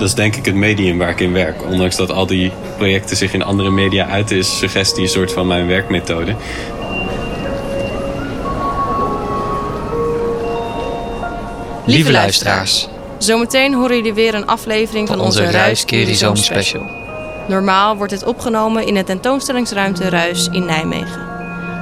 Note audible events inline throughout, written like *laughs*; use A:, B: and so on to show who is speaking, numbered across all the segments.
A: dat is denk ik het medium waar ik in werk. Ondanks dat al die projecten zich in andere media uiten, is suggestie een soort van mijn werkmethode.
B: Lieve luisteraars, zometeen horen jullie weer een aflevering van, onze Ruis Kerizoom Special. Normaal wordt dit opgenomen in de tentoonstellingsruimte Ruis in Nijmegen.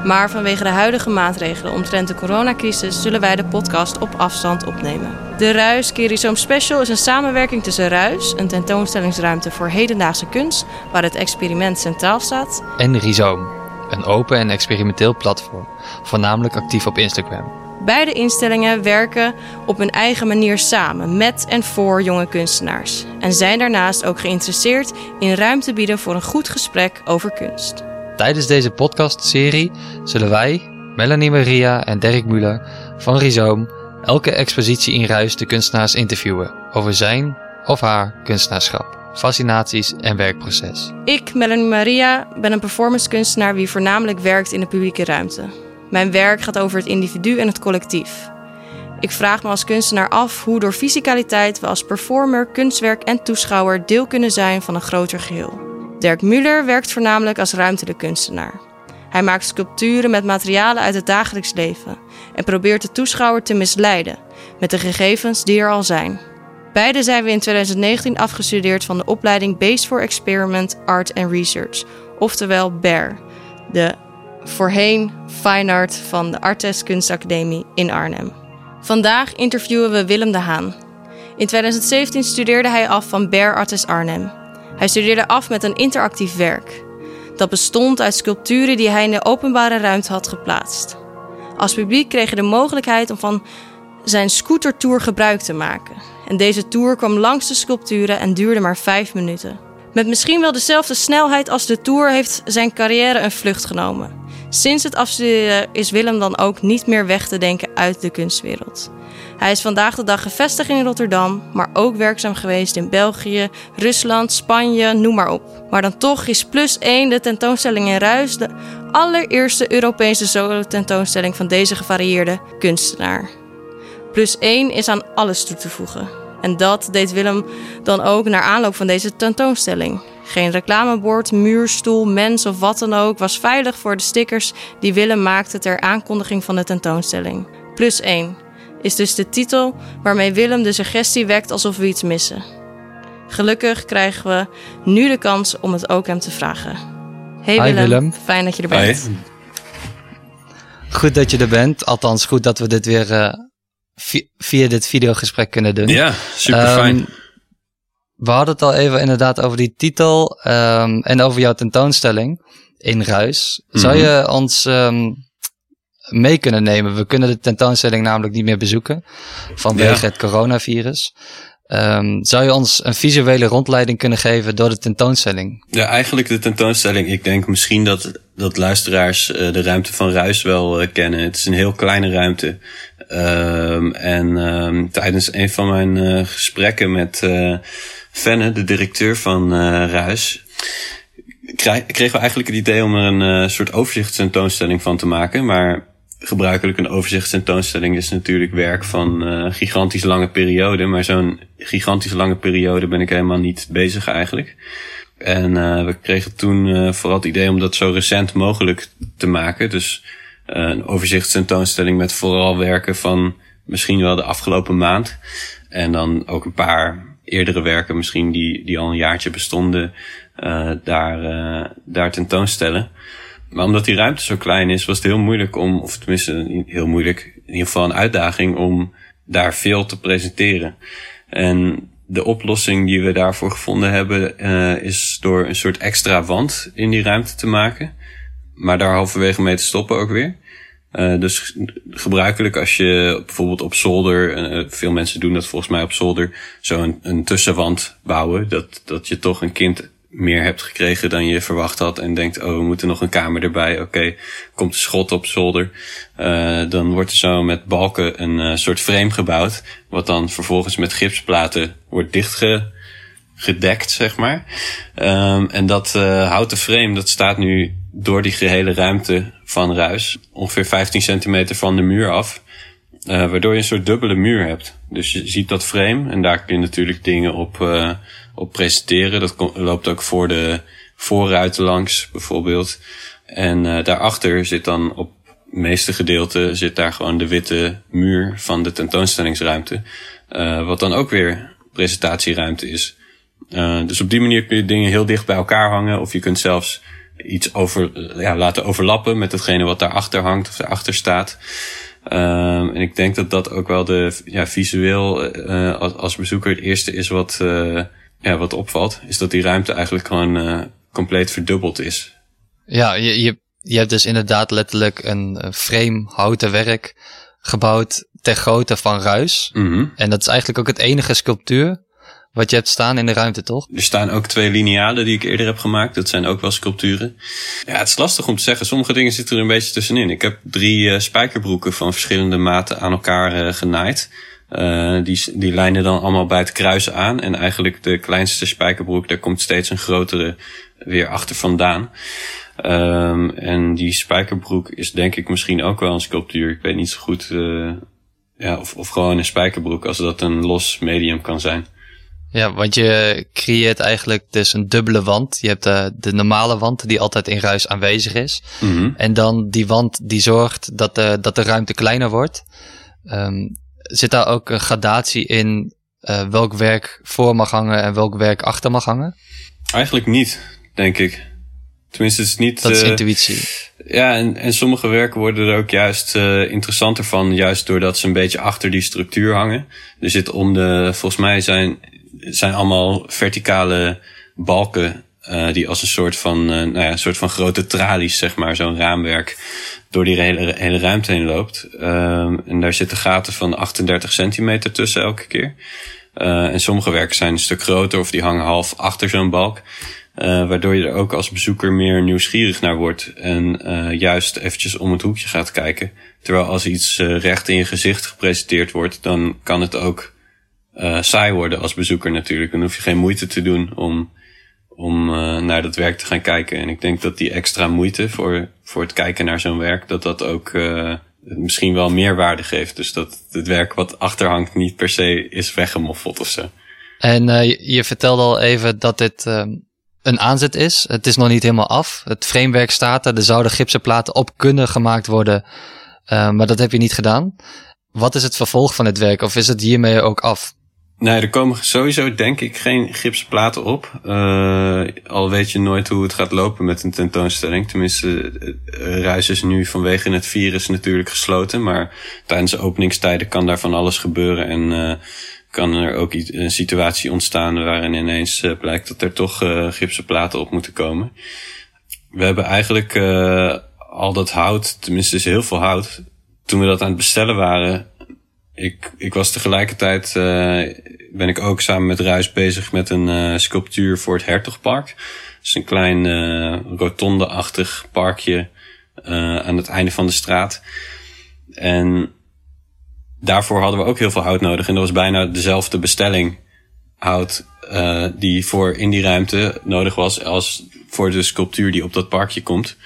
B: Maar vanwege de huidige maatregelen omtrent de coronacrisis zullen wij de podcast op afstand opnemen. De Ruis Kerizoom Special is een samenwerking tussen Ruis, een tentoonstellingsruimte voor hedendaagse kunst, waar het experiment centraal staat,
C: En Rhizoom, een open en experimenteel platform, voornamelijk actief op Instagram.
B: Beide instellingen werken op hun eigen manier samen met en voor jonge kunstenaars. En zijn daarnaast ook geïnteresseerd in ruimte bieden voor een goed gesprek over kunst.
C: Tijdens deze podcastserie zullen wij, Melanie Maria en Dirk Muller van Rhizoom, elke expositie in Ruis de kunstenaars interviewen over zijn of haar kunstenaarschap, fascinaties en werkproces.
B: Ik, Melanie Maria, ben een performancekunstenaar wie voornamelijk werkt in de publieke ruimte. Mijn werk gaat over het individu en het collectief. Ik vraag me als kunstenaar af hoe door fysicaliteit we als performer, kunstwerk en toeschouwer deel kunnen zijn van een groter geheel. Dirk Muller werkt voornamelijk als ruimtelijk kunstenaar. Hij maakt sculpturen met materialen uit het dagelijks leven en probeert de toeschouwer te misleiden met de gegevens die er al zijn. Beide zijn we in 2019 afgestudeerd van de opleiding Base for Experiment Art and Research, oftewel BARE, de voorheen Fine Art van de Artes Kunstacademie in Arnhem. Vandaag interviewen we Willem de Haan. In 2017 studeerde hij af van BARE Artes Arnhem. Hij studeerde af met een interactief werk. Dat bestond uit sculpturen die hij in de openbare ruimte had geplaatst. Als publiek kreeg je de mogelijkheid om van zijn scootertour gebruik te maken. En deze tour kwam langs de sculpturen en duurde maar vijf minuten. Met misschien wel dezelfde snelheid als de tour heeft zijn carrière een vlucht genomen. Sinds het afstuderen is Willem dan ook niet meer weg te denken uit de kunstwereld. Hij is vandaag de dag gevestigd in Rotterdam, maar ook werkzaam geweest in België, Rusland, Spanje, noem maar op. Maar dan toch is Plus 1 de tentoonstelling in Ruis de allereerste Europese solo-tentoonstelling van deze gevarieerde kunstenaar. Plus 1 is aan alles toe te voegen. En dat deed Willem dan ook naar aanloop van deze tentoonstelling. Geen reclamebord, muurstoel, mens of wat dan ook was veilig voor de stickers die Willem maakte ter aankondiging van de tentoonstelling. Plus 1 is dus de titel waarmee Willem de suggestie wekt alsof we iets missen. Gelukkig krijgen we nu de kans om het ook hem te vragen. Hey
C: Hi,
B: Willem,
C: Willem.
B: fijn dat je er bent.
C: Goed dat je er bent, althans goed dat we dit weer eh, vi- via dit videogesprek kunnen doen.
A: Ja, super fijn.
C: Ehm, we hadden het al even inderdaad over die titel ehm, en over jouw tentoonstelling in Ruis. Zou
A: Mhm.
C: je ons ehm, mee kunnen nemen? We kunnen de tentoonstelling namelijk niet meer bezoeken vanwege
A: Ja.
C: het coronavirus. Ehm, zou je ons een visuele rondleiding kunnen geven door de tentoonstelling?
A: Ja, eigenlijk de tentoonstelling. Ik denk misschien dat, dat luisteraars eh, de ruimte van Ruis wel eh, kennen. Het is een heel kleine ruimte. Ehm, en ehm, tijdens een van mijn eh, gesprekken met Fenne, de directeur van Ruis, kregen we eigenlijk het idee om er een soort overzichtstentoonstelling van te maken. Maar gebruikelijk een overzichtstentoonstelling is natuurlijk werk van eh gigantisch lange periode. Maar zo'n gigantisch lange periode ben ik helemaal niet bezig eigenlijk. En eh, we kregen toen eh, vooral het idee om dat zo recent mogelijk te maken. Dus een overzichtstentoonstelling met vooral werken van misschien wel de afgelopen maand. En dan ook een paar eerdere werken, misschien die, die al een jaartje bestonden, daar, daar tentoonstellen. Maar omdat die ruimte zo klein is, was het heel moeilijk om, of tenminste heel moeilijk, in ieder geval een uitdaging om daar veel te presenteren. En de oplossing die we daarvoor gevonden hebben, eh, is door een soort extra wand in die ruimte te maken. Maar daar halverwege mee te stoppen ook weer. Eh, dus gebruikelijk als je bijvoorbeeld op zolder, eh, veel mensen doen dat volgens mij op zolder, zo een, een tussenwand bouwen. Dat, dat je toch een kind meer hebt gekregen dan je verwacht had. En denkt, oh, we moeten nog een kamer erbij. Oké, komt een schot op zolder. Eh, dan wordt er zo met balken een eh, soort frame gebouwd. Wat dan vervolgens met gipsplaten wordt dichtge gedekt, zeg maar. Ehm, en dat eh, houten frame, dat staat nu door die gehele ruimte van Ruis. Ongeveer 15 centimeter van de muur af. Uh, waardoor je een soort dubbele muur hebt. Dus je ziet dat frame en daar kun je natuurlijk dingen op, uh, op presenteren. Dat loopt ook voor de voorruiten langs bijvoorbeeld. En uh, daarachter zit dan op het meeste gedeelte zit daar gewoon de witte muur van de tentoonstellingsruimte. wat dan ook weer presentatieruimte is. dus op die manier kun je dingen heel dicht bij elkaar hangen. Of je kunt zelfs iets over, ja, laten overlappen met hetgene wat daarachter hangt of daarachter staat. Um, en ik denk dat dat ook wel de ja, visueel uh, als, als bezoeker het eerste is wat, uh, ja, wat opvalt. Is dat die ruimte eigenlijk gewoon uh, compleet verdubbeld is.
C: Ja, je, je, je hebt dus inderdaad letterlijk een frame houten werk gebouwd ter grootte van Ruis.
A: Mm -hmm.
C: En dat is eigenlijk ook het enige sculptuur wat je hebt staan in de ruimte, toch?
A: Er staan ook twee linealen die ik eerder heb gemaakt. Dat zijn ook wel sculpturen. Ja, het is lastig om te zeggen. Sommige dingen zitten er een beetje tussenin. Ik heb drie uh, spijkerbroeken van verschillende maten aan elkaar uh, genaaid. Uh, die, die lijnen dan allemaal bij het kruisen aan. En eigenlijk de kleinste spijkerbroek, daar komt steeds een grotere weer achter vandaan. Um, en die spijkerbroek is denk ik misschien ook wel een sculptuur. Ik weet niet zo goed. ja, of, of gewoon een spijkerbroek, als dat een los medium kan zijn.
C: Ja, want je creëert eigenlijk dus een dubbele wand. Je hebt de, de normale wand die altijd in ruis aanwezig is.
A: Mm -hmm.
C: En dan die wand die zorgt dat de, dat de ruimte kleiner wordt. Um, zit daar ook een gradatie in uh, welk werk voor mag hangen en welk werk achter mag hangen?
A: Eigenlijk niet, denk ik. Tenminste, het is niet...
C: Dat is
A: uh,
C: intuïtie.
A: Ja, en, en sommige werken worden er ook juist uh, interessanter van. Juist doordat ze een beetje achter die structuur hangen. Er zit om de... Volgens mij zijn het zijn allemaal verticale balken uh, die als een soort van, uh, nou ja, een soort van grote tralies, zeg maar, zo'n raamwerk door die hele, hele ruimte heen loopt. Um, en daar zitten gaten van 38 centimeter tussen elke keer. Uh, en sommige werken zijn een stuk groter of die hangen half achter zo'n balk. waardoor je er ook als bezoeker meer nieuwsgierig naar wordt en juist eventjes om het hoekje gaat kijken. Terwijl als iets recht in je gezicht gepresenteerd wordt, dan kan het ook uh, saai worden als bezoeker natuurlijk. Dan hoef je geen moeite te doen om, om uh, naar dat werk te gaan kijken. En ik denk dat die extra moeite voor, voor het kijken naar zo'n werk, dat dat ook uh, misschien wel meer waarde geeft. Dus dat het werk wat achterhangt niet per se is weggemoffeld of zo.
C: En je, vertelde al even dat dit een aanzet is. Het is nog niet helemaal af. Het framewerk staat er. Er zouden gipsen platen op kunnen gemaakt worden. maar dat heb je niet gedaan. Wat is het vervolg van het werk? Of is het hiermee ook af?
A: Nee, er komen sowieso denk ik geen gipsen platen op. Uh, al weet je nooit hoe het gaat lopen met een tentoonstelling. Tenminste, Ruis is nu vanwege het virus natuurlijk gesloten. Maar tijdens de openingstijden kan daar van alles gebeuren. En uh, kan er ook een situatie ontstaan waarin ineens blijkt dat er toch gipsen platen op moeten komen. We hebben eigenlijk al dat hout, tenminste is heel veel hout. Toen we dat aan het bestellen waren, ik, ik was tegelijkertijd, uh, ben ik ook samen met Ruis bezig met een uh, sculptuur voor het Hertogpark. Dus een klein uh, rotonde-achtig parkje aan het einde van de straat. En daarvoor hadden we ook heel veel hout nodig. En dat was bijna dezelfde bestelling hout die voor in die ruimte nodig was als voor de sculptuur die op dat parkje komt.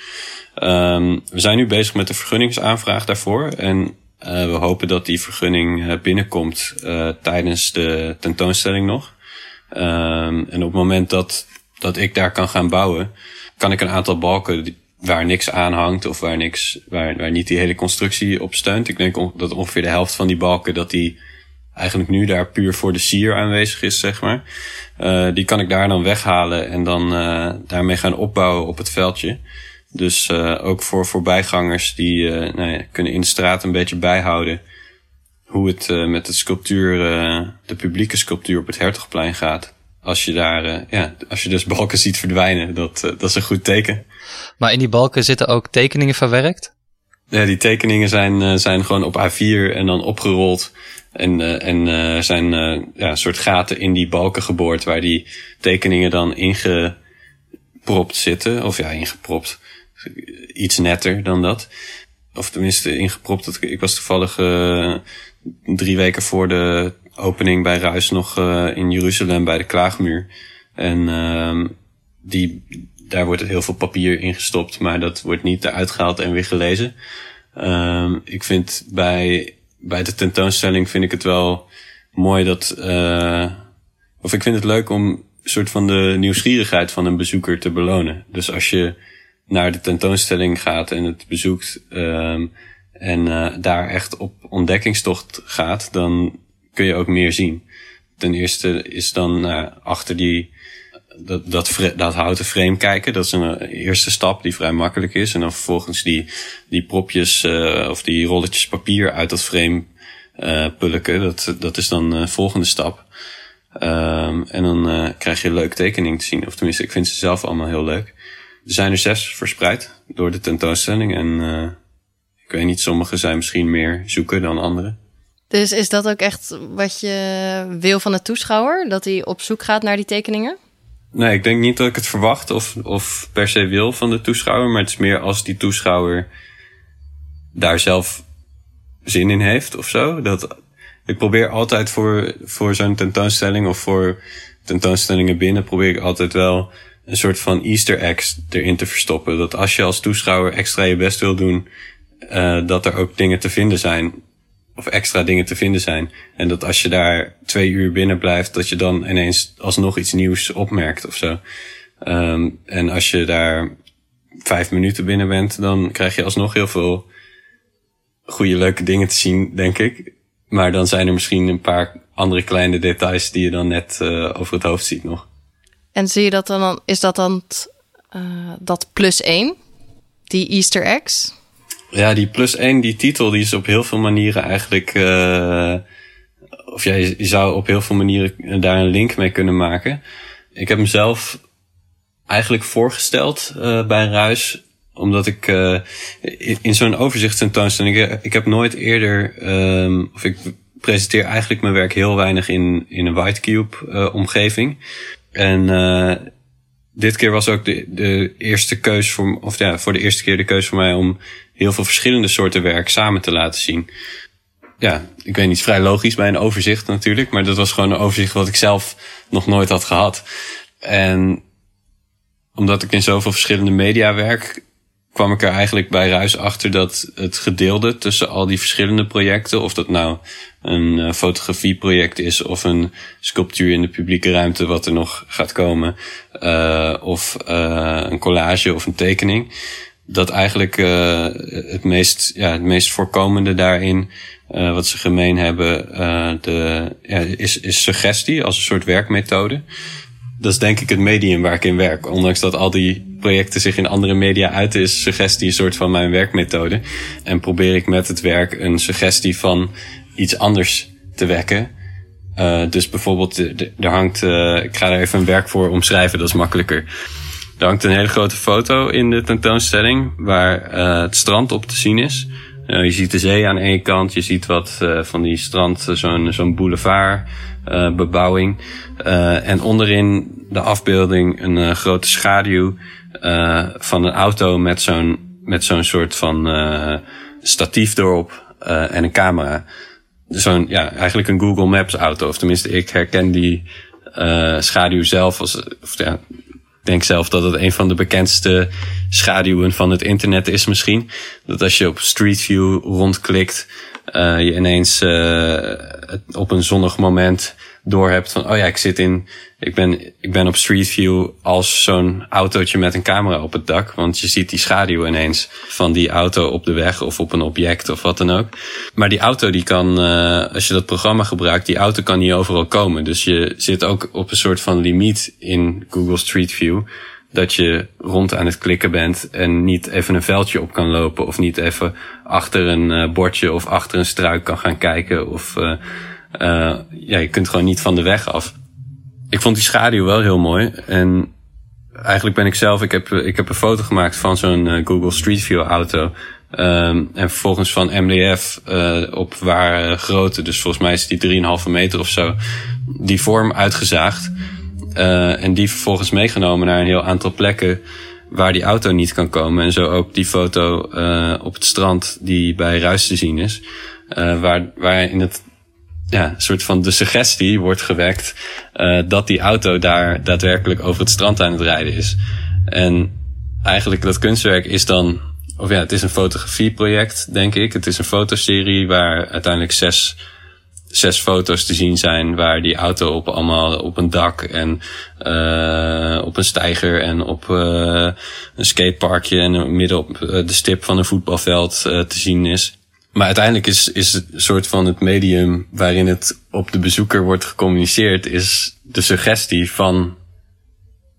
A: Um, we zijn nu bezig met de vergunningsaanvraag daarvoor. En uh, we hopen dat die vergunning uh, binnenkomt uh, tijdens de tentoonstelling nog. Um, en op het moment dat, dat ik daar kan gaan bouwen, kan ik een aantal balken waar niks aan hangt of waar, niks, waar, waar niet die hele constructie op steunt. Ik denk dat ongeveer de helft van die balken dat die eigenlijk nu daar puur voor de sier aanwezig is, zeg maar. die kan ik daar dan weghalen en dan daarmee gaan opbouwen op het veldje. Dus uh, ook voor voorbijgangers die uh, nou ja, kunnen in de straat een beetje bijhouden hoe het uh, met de sculptuur, de publieke sculptuur op het Hertogplein gaat. Als je daar, ja, als je dus balken ziet verdwijnen, dat, dat is een goed teken.
C: Maar in die balken zitten ook tekeningen verwerkt?
A: Ja, die tekeningen zijn, zijn gewoon op A4 en dan opgerold. En, en zijn ja, een soort gaten in die balken geboord waar die tekeningen dan ingepropt zitten. Of ja, ingepropt iets netter dan dat. Of tenminste ingepropt. Ik was toevallig uh, drie weken voor de opening bij Ruis nog uh, in Jeruzalem bij de Klaagmuur. En uh, die, daar wordt heel veel papier ingestopt, maar dat wordt niet eruit gehaald en weer gelezen. Uh, ik vind bij, bij de tentoonstelling vind ik het wel mooi dat, uh, of ik vind het leuk om een soort van de nieuwsgierigheid van een bezoeker te belonen. Dus als je naar de tentoonstelling gaat en het bezoekt, um, en uh, daar echt op ontdekkingstocht gaat, dan kun je ook meer zien. Ten eerste is dan uh, achter die dat, dat, houten frame kijken. Dat is een eerste stap die vrij makkelijk is. En dan vervolgens die, die propjes of die rolletjes papier uit dat frame pulken. Dat, dat is dan de volgende stap. Um, en dan krijg je een leuke tekening te zien. Of tenminste, ik vind ze zelf allemaal heel leuk. Er zijn er zes verspreid door de tentoonstelling. En ik weet niet, sommige zijn misschien meer zoeken dan andere.
B: Dus is dat ook echt wat je wil van de toeschouwer? Dat hij op zoek gaat naar die tekeningen?
A: Nee, ik denk niet dat ik het verwacht of, of per se wil van de toeschouwer. Maar het is meer als die toeschouwer daar zelf zin in heeft of zo. Dat, ik probeer altijd voor, voor zo'n tentoonstelling of voor tentoonstellingen binnen, probeer ik altijd wel een soort van Easter eggs erin te verstoppen. Dat als je als toeschouwer extra je best wil doen, uh, dat er ook dingen te vinden zijn of extra dingen te vinden zijn. En dat als je daar twee uur binnen blijft, dat je dan ineens alsnog iets nieuws opmerkt of zo. Um, en als je daar vijf minuten binnen bent, dan krijg je alsnog heel veel goede, leuke dingen te zien, denk ik. Maar dan zijn er misschien een paar andere kleine details die je dan net uh, over het hoofd ziet nog.
B: En zie je dat dan, is dat dan uh, dat plus één? Die Easter eggs?
A: Ja, die plus één, die titel, die is op heel veel manieren eigenlijk. Uh, of ja, je, zou op heel veel manieren daar een link mee kunnen maken. Ik heb hem zelf eigenlijk voorgesteld uh, bij Ruis. Omdat ik in, zo'n overzichtstentoonstelling. Ik, ik heb nooit eerder. Um, of ik presenteer eigenlijk mijn werk heel weinig in, in een Whitecube uh, omgeving. En uh, dit keer was ook de, de eerste keus voor, of ja, voor de eerste keer de keus voor mij om heel veel verschillende soorten werk samen te laten zien. Ja, ik weet niet, vrij logisch bij een overzicht natuurlijk, maar dat was gewoon een overzicht wat ik zelf nog nooit had gehad. En omdat ik in zoveel verschillende media werk, kwam ik er eigenlijk bij Ruis achter dat het gedeelde tussen al die verschillende projecten, of dat nou een uh, fotografieproject is of een sculptuur in de publieke ruimte wat er nog gaat komen, uh, of uh, een collage of een tekening, dat eigenlijk het, meest, ja, het meest voorkomende daarin, wat ze gemeen hebben, de, ja, is, is suggestie als een soort werkmethode dat is denk ik het medium waar ik in werk. Ondanks dat al die projecten zich in andere media uiten, is suggestie een soort van mijn werkmethode. En probeer ik met het werk een suggestie van iets anders te wekken. Uh, dus bijvoorbeeld, er hangt, uh, ik ga er even een werk voor omschrijven, dat is makkelijker. Er hangt een hele grote foto in de tentoonstelling waar uh, het strand op te zien is. je ziet de zee aan één kant, je ziet wat van die strand, zo'n zo'n boulevard bebouwing. En onderin de afbeelding een grote schaduw uh, van een auto met zo'n met zo'n soort van statief erop en een camera. Zo'n, ja, eigenlijk een Google Maps auto. Of tenminste, ik herken die schaduw zelf als, of ja, ik denk zelf dat het een van de bekendste schaduwen van het internet is misschien. Dat als je op Street View rondklikt, uh, je ineens uh, op een zonnig moment door hebt van, oh ja, ik zit in, ik ben, ik ben op Street View als zo'n autootje met een camera op het dak. Want je ziet die schaduw ineens van die auto op de weg of op een object of wat dan ook. Maar die auto die kan, uh, als je dat programma gebruikt, die auto kan niet overal komen. Dus je zit ook op een soort van limiet in Google Street View dat je rond aan het klikken bent en niet even een veldje op kan lopen of niet even achter een uh, bordje of achter een struik kan gaan kijken of uh, uh, ja, je kunt gewoon niet van de weg af. Ik vond die schaduw wel heel mooi en eigenlijk ben ik zelf, ik heb, ik heb een foto gemaakt van zo'n Google Street View auto um, en vervolgens van MDF op ware grootte, dus volgens mij is die 3,5 meter of zo, die vorm uitgezaagd. En die vervolgens meegenomen naar een heel aantal plekken waar die auto niet kan komen. En zo ook die foto op het strand die bij Ruis te zien is. Waar, waar in het ja, soort van de suggestie wordt gewekt dat die auto daar daadwerkelijk over het strand aan het rijden is. En eigenlijk dat kunstwerk is dan of ja, het is een fotografieproject, denk ik. Het is een fotoserie waar uiteindelijk zes, zes foto's te zien zijn. Waar die auto op allemaal op een dak en uh, op een steiger en op uh, een skateparkje en midden op de stip van een voetbalveld te zien is. Maar uiteindelijk is, is het soort van het medium waarin het op de bezoeker wordt gecommuniceerd, is de suggestie van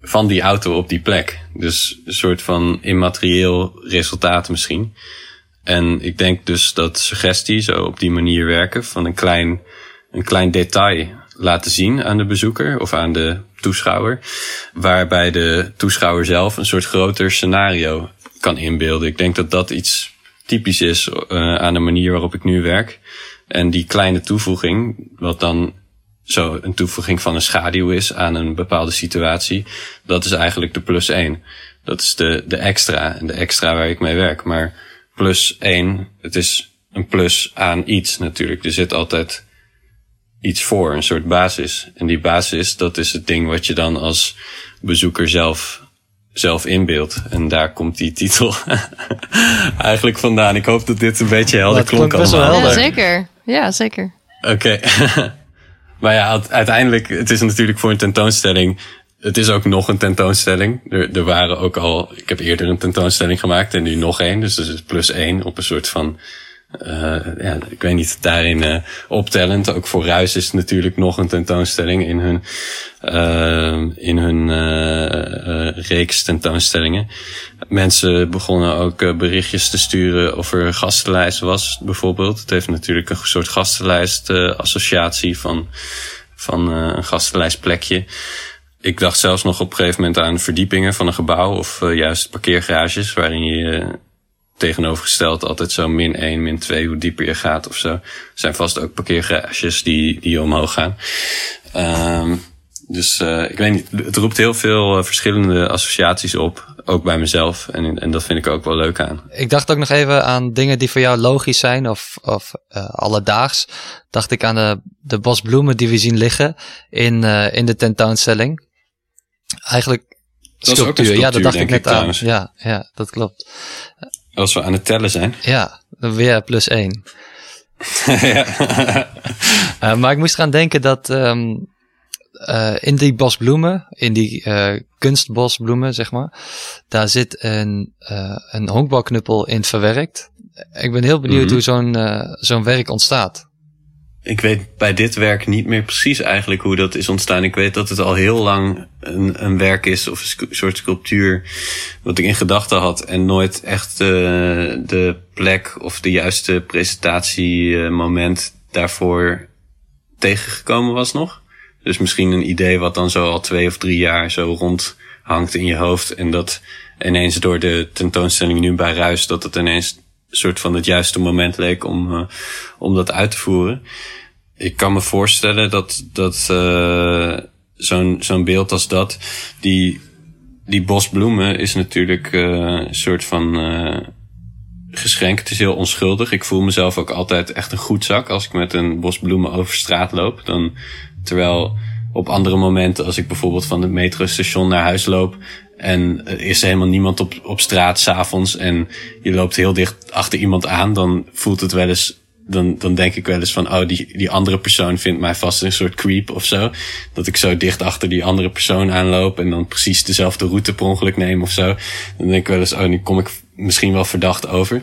A: van die auto op die plek. Dus een soort van immaterieel resultaat misschien. En ik denk dus dat suggestie zo op die manier werken van een klein, een klein detail laten zien aan de bezoeker of aan de toeschouwer. Waarbij de toeschouwer zelf een soort groter scenario kan inbeelden. Ik denk dat dat iets typisch is uh, aan de manier waarop ik nu werk. En die kleine toevoeging, wat dan zo een toevoeging van een schaduw is aan een bepaalde situatie, dat is eigenlijk de plus 1. Dat is de, de extra en de extra waar ik mee werk. Maar plus 1, het is een plus aan iets natuurlijk. Er zit altijd iets voor, een soort basis. En die basis, dat is het ding wat je dan als bezoeker zelf, zelf inbeeldt. En daar komt die titel *laughs* eigenlijk vandaan. Ik hoop dat dit een beetje helder klonk
B: allemaal. Ja, zeker. Ja, zeker.
A: Oké. *laughs* Maar ja, uiteindelijk, het is natuurlijk voor een tentoonstelling. Het is ook nog een tentoonstelling. Er, er waren ook al, ik heb eerder een tentoonstelling gemaakt en nu nog één. Dus dat is plus één op een soort van uh, ja, ik weet niet, daarin uh, optellend. Ook voor Ruis is natuurlijk nog een tentoonstelling in hun, uh, in hun reeks tentoonstellingen. Mensen begonnen ook berichtjes te sturen of er gastenlijst was, bijvoorbeeld. Het heeft natuurlijk een soort gastenlijst associatie van, van een gastenlijstplekje. Ik dacht zelfs nog op een gegeven moment aan verdiepingen van een gebouw of juist parkeergarages waarin je tegenovergesteld altijd zo min 1, min 2, hoe dieper je gaat of zo. Er zijn vast ook parkeergarages die, die omhoog gaan. Um, dus uh, ik weet niet, het roept heel veel uh, verschillende associaties op, ook bij mezelf. En, en dat vind ik ook wel leuk aan.
C: Ik dacht ook nog even aan dingen die voor jou logisch zijn of, of uh, alledaags. Dacht ik aan de, de bosbloemen die we zien liggen in, in de tentoonstelling. Eigenlijk sculptuur. sculptuur. Ja, dat dacht ik net aan. Ja, ja, dat klopt.
A: Als we aan het tellen zijn. *laughs*
C: Ja, dan weer plus één. ja. uh, *laughs* maar ik moest eraan denken dat um, uh, in die bosbloemen, in die uh, kunstbosbloemen, zeg maar, daar zit een, een honkbalknuppel in verwerkt. Ik ben heel benieuwd mm -hmm. hoe zo'n zo'n werk ontstaat
A: ik weet bij dit werk niet meer precies eigenlijk hoe dat is ontstaan. Ik weet dat het al heel lang een, een werk is of een soort sculptuur wat ik in gedachten had en nooit echt de, de plek of de juiste presentatiemoment daarvoor tegengekomen was nog. Dus misschien een idee wat dan zo al twee of drie jaar zo rond hangt in je hoofd en dat ineens door de tentoonstelling nu bij Ruis dat het ineens soort van het juiste moment leek om, uh, om dat uit te voeren. Ik kan me voorstellen dat, dat uh, zo'n zo'n beeld als dat, die, die bos bloemen is natuurlijk uh, een soort van geschenk. Het is heel onschuldig. Ik voel mezelf ook altijd echt een goed zak als ik met een bos bloemen over straat loop. Dan, terwijl op andere momenten, als ik bijvoorbeeld van het metrostation naar huis loop, en er is helemaal niemand op, op straat s'avonds en je loopt heel dicht achter iemand aan, dan voelt het wel eens, dan, dan denk ik wel eens van, oh, die, die andere persoon vindt mij vast een soort creep of zo. Dat ik zo dicht achter die andere persoon aanloop en dan precies dezelfde route per ongeluk neem of zo. Dan denk ik wel eens, oh, nu kom ik misschien wel verdacht over.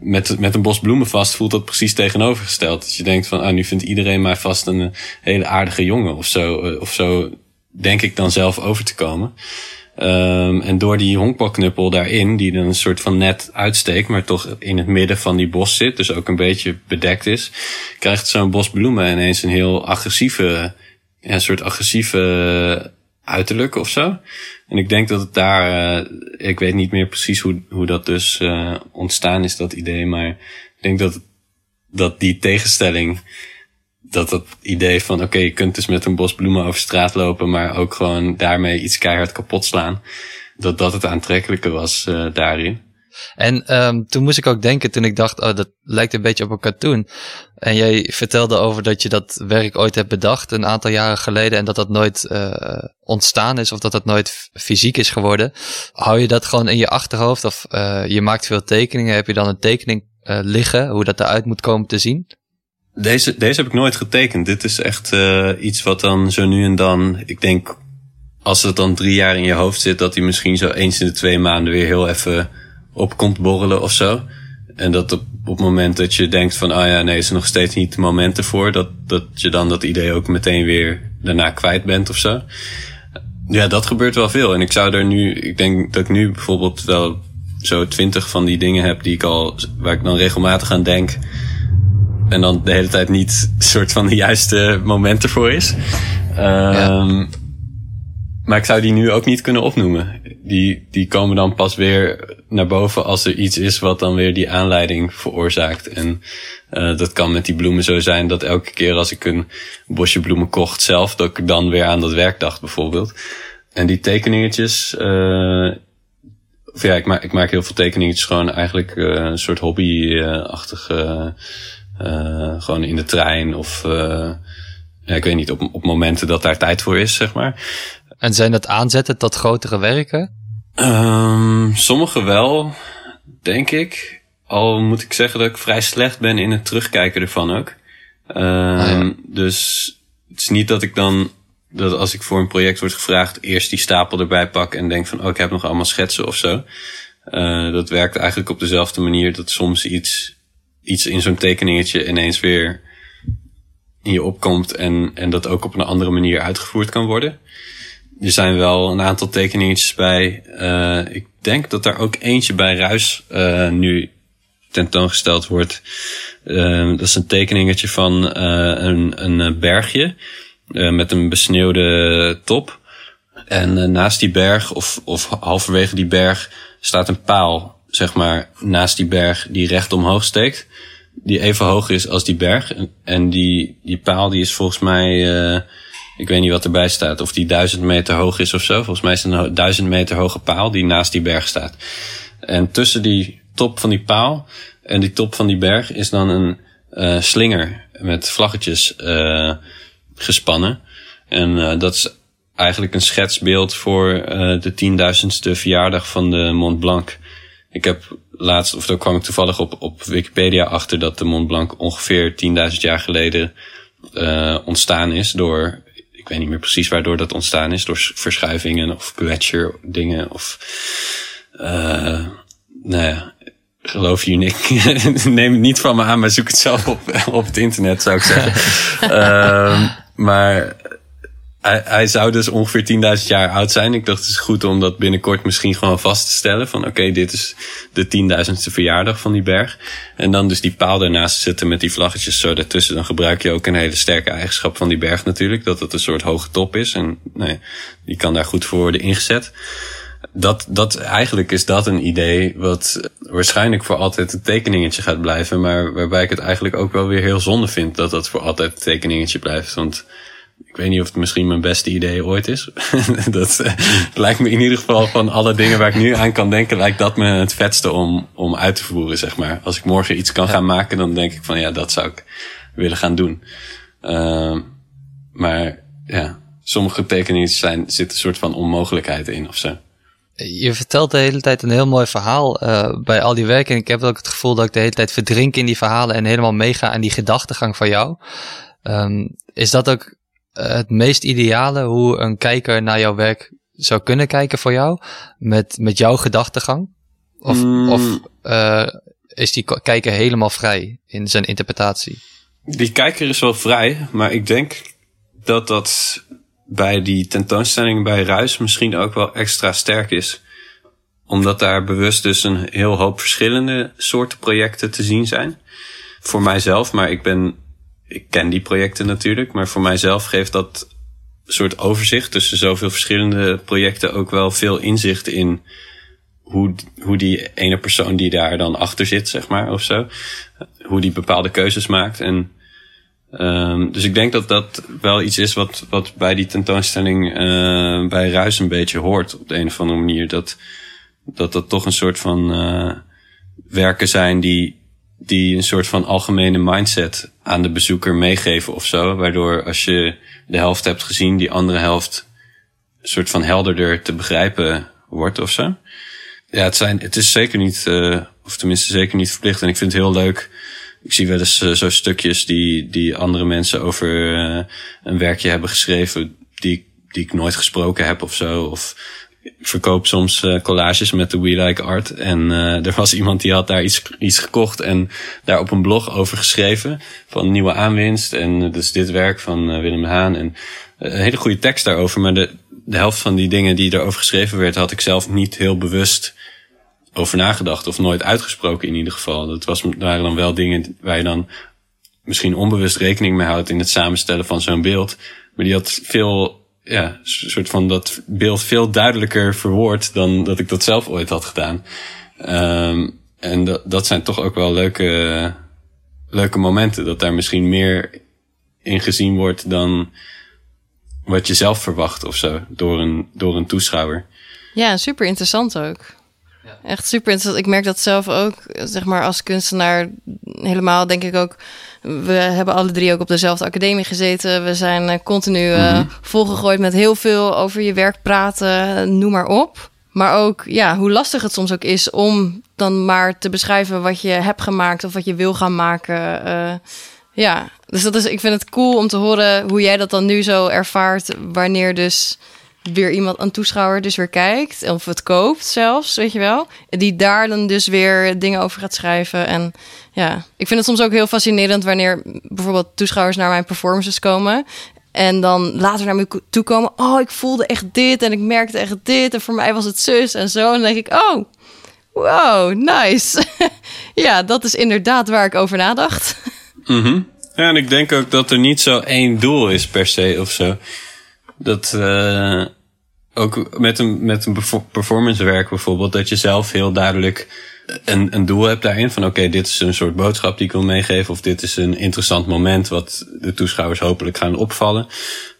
A: Met, met een bos bloemen vast voelt dat precies tegenovergesteld. Dat je denkt van, oh, nu vindt iedereen mij vast een hele aardige jongen of zo. Eh, of zo denk ik dan zelf over te komen. Um, en door die honkbalknuppel daarin, die dan een soort van net uitsteekt, maar toch in het midden van die bos zit, dus ook een beetje bedekt is, krijgt zo'n bos bloemen ineens een heel agressieve, ja, soort agressieve uiterlijk of zo. En ik denk dat het daar, uh, ik weet niet meer precies hoe, hoe dat dus uh, ontstaan is, dat idee, maar ik denk dat, dat die tegenstelling dat dat idee van oké, je kunt dus met een bos bloemen over straat lopen, maar ook gewoon daarmee iets keihard kapot slaan. Dat dat het aantrekkelijke was uh, daarin.
C: En um, toen moest ik ook denken, toen ik dacht, oh, dat lijkt een beetje op een cartoon. En jij vertelde over dat je dat werk ooit hebt bedacht, een aantal jaren geleden, en dat dat nooit uh, ontstaan is, of dat dat nooit fysiek is geworden. Hou je dat gewoon in je achterhoofd, of uh, je maakt veel tekeningen, heb je dan een tekening uh, liggen, hoe dat eruit moet komen te zien?
A: Deze, deze heb ik nooit getekend. Dit is echt iets wat dan zo nu en dan, ik denk, als het dan drie jaar in je hoofd zit, dat hij misschien zo eens in de twee maanden weer heel even op komt borrelen of zo. En dat op, op het moment dat je denkt van, ah ja, nee, is er nog steeds niet momenten voor, dat, dat je dan dat idee ook meteen weer daarna kwijt bent of zo. Ja, dat gebeurt wel veel. En ik zou er nu, ik denk dat ik nu bijvoorbeeld wel zo twintig van die dingen heb die ik al, waar ik dan regelmatig aan denk. En dan de hele tijd niet *laughs* soort van de juiste momenten voor is. Um, ja. Maar ik zou die nu ook niet kunnen opnoemen. Die, die komen dan pas weer naar boven als er iets is wat dan weer die aanleiding veroorzaakt. En uh, dat kan met die bloemen zo zijn dat elke keer als ik een bosje bloemen kocht zelf, dat ik dan weer aan dat werk dacht bijvoorbeeld. En die tekeningetjes, uh, of ja, ik maak, ik maak heel veel tekeningetjes gewoon eigenlijk uh, een soort hobby-achtig, gewoon in de trein of ja, ik weet niet, op, op momenten dat daar tijd voor is, zeg maar.
C: En zijn dat aanzetten tot grotere werken?
A: Um, sommige wel, denk ik. Al moet ik zeggen dat ik vrij slecht ben in het terugkijken ervan ook. Um, ah, ja. Dus het is niet dat ik dan, dat als ik voor een project word gevraagd, eerst die stapel erbij pak en denk van, oh, ik heb nog allemaal schetsen of zo. Uh, dat werkt eigenlijk op dezelfde manier dat soms iets, iets in zo'n tekeningetje ineens weer in je opkomt en, en dat ook op een andere manier uitgevoerd kan worden er zijn wel een aantal tekeningetjes bij. Uh, ik denk dat daar ook eentje bij Ruis uh, nu tentoongesteld wordt. Uh, dat is een tekeningetje van een, een bergje met een besneeuwde top. En naast die berg, of, of halverwege die berg, staat een paal, zeg maar, naast die berg die recht omhoog steekt. Die even hoog is als die berg. En die, die paal die is volgens mij ik weet niet wat erbij staat. Of die duizend meter hoog is of zo. Volgens mij is het een duizend meter hoge paal die naast die berg staat. En tussen die top van die paal en die top van die berg is dan een uh, slinger met vlaggetjes uh, gespannen. En uh, dat is eigenlijk een schetsbeeld voor de tienduizendste verjaardag van de Mont Blanc. Ik heb laatst, of daar kwam ik toevallig op, op Wikipedia achter dat de Mont Blanc ongeveer 10.000 jaar geleden ontstaan is door ik weet niet meer precies waardoor dat ontstaan is. Door verschuivingen of gletsjer dingen of... Uh, nou ja, geloof je niet. *laughs* Neem het niet van me aan, maar zoek het zelf op, op het internet, zou ik zeggen. uh, *laughs* maar hij, hij zou dus ongeveer 10.000 jaar oud zijn. Ik dacht het is goed om dat binnenkort misschien gewoon vast te stellen. Van oké, dit is de tienduizendste verjaardag van die berg. En dan dus die paal ernaast zetten met die vlaggetjes zo daartussen. Dan gebruik je ook een hele sterke eigenschap van die berg natuurlijk. Dat het een soort hoge top is. En nee, die kan daar goed voor worden ingezet. Dat, dat, eigenlijk is dat een idee wat waarschijnlijk voor altijd een tekeningetje gaat blijven. Maar waarbij ik het eigenlijk ook wel weer heel zonde vind dat dat voor altijd een tekeningetje blijft. Want ik weet niet of het misschien mijn beste idee ooit is. *laughs* dat uh, lijkt me in ieder geval van alle dingen waar ik nu aan kan denken, lijkt dat me het vetste om, om uit te voeren, zeg maar. Als ik morgen iets kan gaan maken, dan denk ik van ja, dat zou ik willen gaan doen. Uh, maar ja, sommige tekeningen zijn, zitten een soort van onmogelijkheid in of zo.
C: Je vertelt de hele tijd een heel mooi verhaal uh, bij al die werken. En ik heb ook het gevoel dat ik de hele tijd verdrink in die verhalen en helemaal meega aan die gedachtegang van jou. Um, is dat ook het meest ideale hoe een kijker naar jouw werk zou kunnen kijken voor jou? Met, met jouw gedachtegang? Of, mm. of uh, is die kijker helemaal vrij in zijn interpretatie?
A: Die kijker is wel vrij, maar ik denk dat dat bij die tentoonstelling bij Ruis misschien ook wel extra sterk is. Omdat daar bewust dus een heel hoop verschillende soorten projecten te zien zijn. Voor mijzelf, maar ik ben ik ken die projecten natuurlijk, maar voor mijzelf geeft dat soort overzicht tussen zoveel verschillende projecten ook wel veel inzicht in hoe, hoe die ene persoon die daar dan achter zit, zeg maar, of zo, hoe die bepaalde keuzes maakt. En um, dus ik denk dat dat wel iets is wat, wat bij die tentoonstelling uh, bij Ruis een beetje hoort op de een of andere manier. Dat dat, dat toch een soort van uh, werken zijn die, die een soort van algemene mindset aan de bezoeker meegeven of zo. Waardoor als je de helft hebt gezien, die andere helft een soort van helderder te begrijpen wordt of zo. Ja, het, zijn, het is zeker niet, uh, of tenminste zeker niet verplicht. En ik vind het heel leuk. Ik zie wel eens uh, zo stukjes die, die andere mensen over uh, een werkje hebben geschreven. Die, die ik nooit gesproken heb of zo. Of ik verkoop soms uh, collages met de We Like Art. En uh, er was iemand die had daar iets, iets gekocht en daar op een blog over geschreven. Van nieuwe aanwinst. En dus dit werk van Willem Haan. En een hele goede tekst daarover. Maar de, de helft van die dingen die erover geschreven werd, had ik zelf niet heel bewust over nagedacht. Of nooit uitgesproken in ieder geval. Dat was, waren dan wel dingen waar je dan misschien onbewust rekening mee houdt in het samenstellen van zo'n beeld. Maar die had veel ja, soort van dat beeld veel duidelijker verwoord dan dat ik dat zelf ooit had gedaan. Um, en dat, dat zijn toch ook wel leuke, leuke momenten. Dat daar misschien meer in gezien wordt dan wat je zelf verwacht of zo. Door een, door een toeschouwer.
B: Ja, super interessant ook. Ja. Echt super interessant. Ik merk dat zelf ook, zeg maar, als kunstenaar helemaal, denk ik ook we hebben alle drie ook op dezelfde academie gezeten. We zijn uh, continu mm -hmm. volgegooid met heel veel over je werk praten, noem maar op. Maar ook ja, hoe lastig het soms ook is om dan maar te beschrijven wat je hebt gemaakt of wat je wil gaan maken. Uh, ja, dus dat is, ik vind het cool om te horen hoe jij dat dan nu zo ervaart. Wanneer dus weer iemand, een toeschouwer, dus weer kijkt. Of het koopt zelfs, weet je wel. Die daar dan dus weer dingen over gaat schrijven. En ja, ik vind het soms ook heel fascinerend wanneer bijvoorbeeld toeschouwers naar mijn performances komen. En dan later naar me toe komen. Oh, ik voelde echt dit en ik merkte echt dit. En voor mij was het zus en zo. En dan denk ik, oh, wow, nice. *laughs* ja, dat is inderdaad waar ik over nadacht.
A: Mm. Ja, en ik denk ook dat er niet zo één doel is per se of zo. Dat uh, ook met een, met een performance werk bijvoorbeeld, dat je zelf heel duidelijk een, een doel hebt daarin. Van oké, dit is een soort boodschap die ik wil meegeven. Of dit is een interessant moment wat de toeschouwers hopelijk gaan opvallen.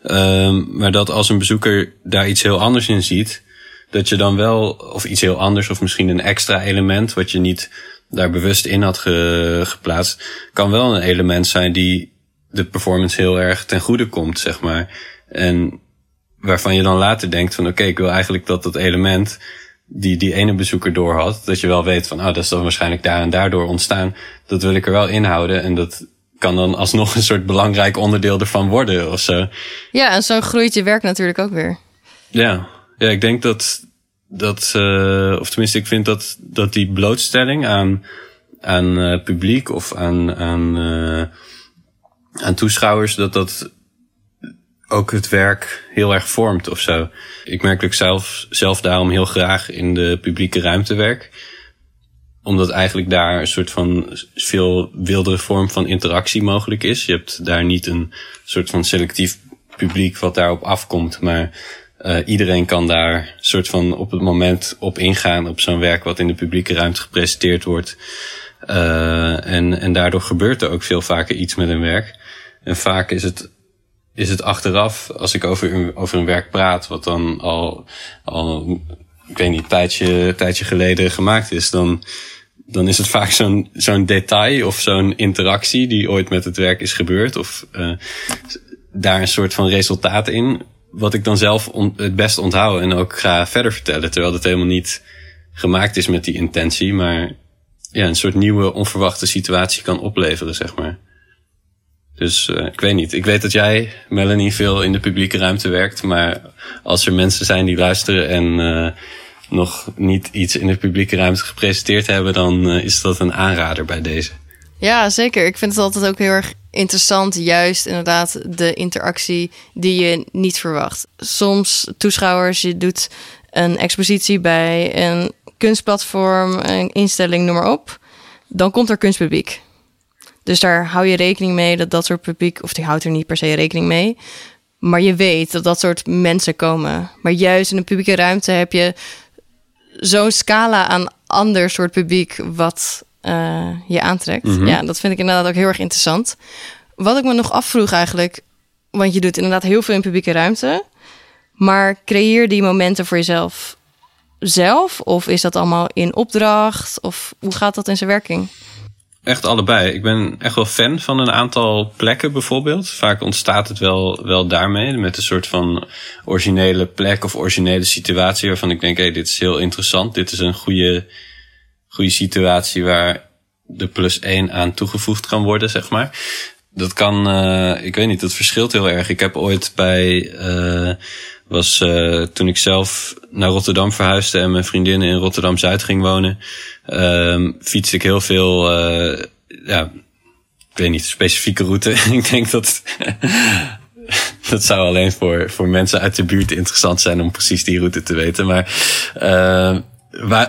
A: Um, maar dat als een bezoeker daar iets heel anders in ziet. Dat je dan wel, of iets heel anders, of misschien een extra element wat je niet daar bewust in had ge, geplaatst. Kan wel een element zijn die de performance heel erg ten goede komt, zeg maar. En waarvan je dan later denkt van oké, okay, ik wil eigenlijk dat dat element die die ene bezoeker door had, dat je wel weet van, oh, dat is dan waarschijnlijk daar en daardoor ontstaan. Dat wil ik er wel inhouden en dat kan dan alsnog een soort belangrijk onderdeel ervan worden of zo.
B: Ja, en zo groeit je werk natuurlijk ook weer.
A: Ja, ja ik denk dat, dat uh, of tenminste, ik vind dat, dat die blootstelling aan, aan uh, publiek of aan, aan, uh, aan toeschouwers, dat dat ook het werk heel erg vormt of zo. Ik merk dat ik zelf, zelf daarom heel graag in de publieke ruimte werk. Omdat eigenlijk daar een soort van veel wildere vorm van interactie mogelijk is. Je hebt daar niet een soort van selectief publiek wat daarop afkomt, maar uh, iedereen kan daar soort van op het moment op ingaan op zo'n werk wat in de publieke ruimte gepresenteerd wordt. Uh, en, en daardoor gebeurt er ook veel vaker iets met een werk. En vaak is het is het achteraf, als ik over, een, over een werk praat, wat dan al, al ik weet niet, een tijdje, tijdje geleden gemaakt is, dan, dan is het vaak zo'n zo'n detail of zo'n interactie die ooit met het werk is gebeurd. Of uh, daar een soort van resultaat in, wat ik dan zelf het best onthoud en ook ga verder vertellen. Terwijl het helemaal niet gemaakt is met die intentie, maar ja, een soort nieuwe onverwachte situatie kan opleveren, zeg maar. Dus uh, ik weet niet. Ik weet dat jij, Melanie, veel in de publieke ruimte werkt. Maar als er mensen zijn die luisteren en uh, nog niet iets in de publieke ruimte gepresenteerd hebben, dan uh, is dat een aanrader bij deze.
B: Ja, zeker. Ik vind het altijd ook heel erg interessant. Juist inderdaad de interactie die je niet verwacht. Soms toeschouwers, je doet een expositie bij een kunstplatform, een instelling, noem maar op. Dan komt er kunstpubliek. Dus daar hou je rekening mee dat dat soort publiek, of die houdt er niet per se rekening mee. Maar je weet dat dat soort mensen komen. Maar juist in een publieke ruimte heb je zo'n scala aan ander soort publiek wat uh, je aantrekt. Mm-hmm. Ja, dat vind ik inderdaad ook heel erg interessant. Wat ik me nog afvroeg eigenlijk, want je doet inderdaad heel veel in publieke ruimte. Maar creëer die momenten voor jezelf zelf? Of is dat allemaal in opdracht? Of hoe gaat dat in zijn werking?
A: Echt allebei. Ik ben echt wel fan van een aantal plekken bijvoorbeeld. Vaak ontstaat het wel, wel daarmee. Met een soort van originele plek of originele situatie. Waarvan ik denk, hé, dit is heel interessant. Dit is een goede, goede situatie waar de plus één aan toegevoegd kan worden, zeg maar. Dat kan, uh, ik weet niet, dat verschilt heel erg. Ik heb ooit bij, uh, was uh, toen ik zelf naar Rotterdam verhuisde en mijn vriendinnen in Rotterdam Zuid ging wonen, uh, fietste ik heel veel, uh, ja, ik weet niet, specifieke route. *laughs* ik denk dat *laughs* dat zou alleen voor, voor mensen uit de buurt interessant zijn om precies die route te weten. Maar uh,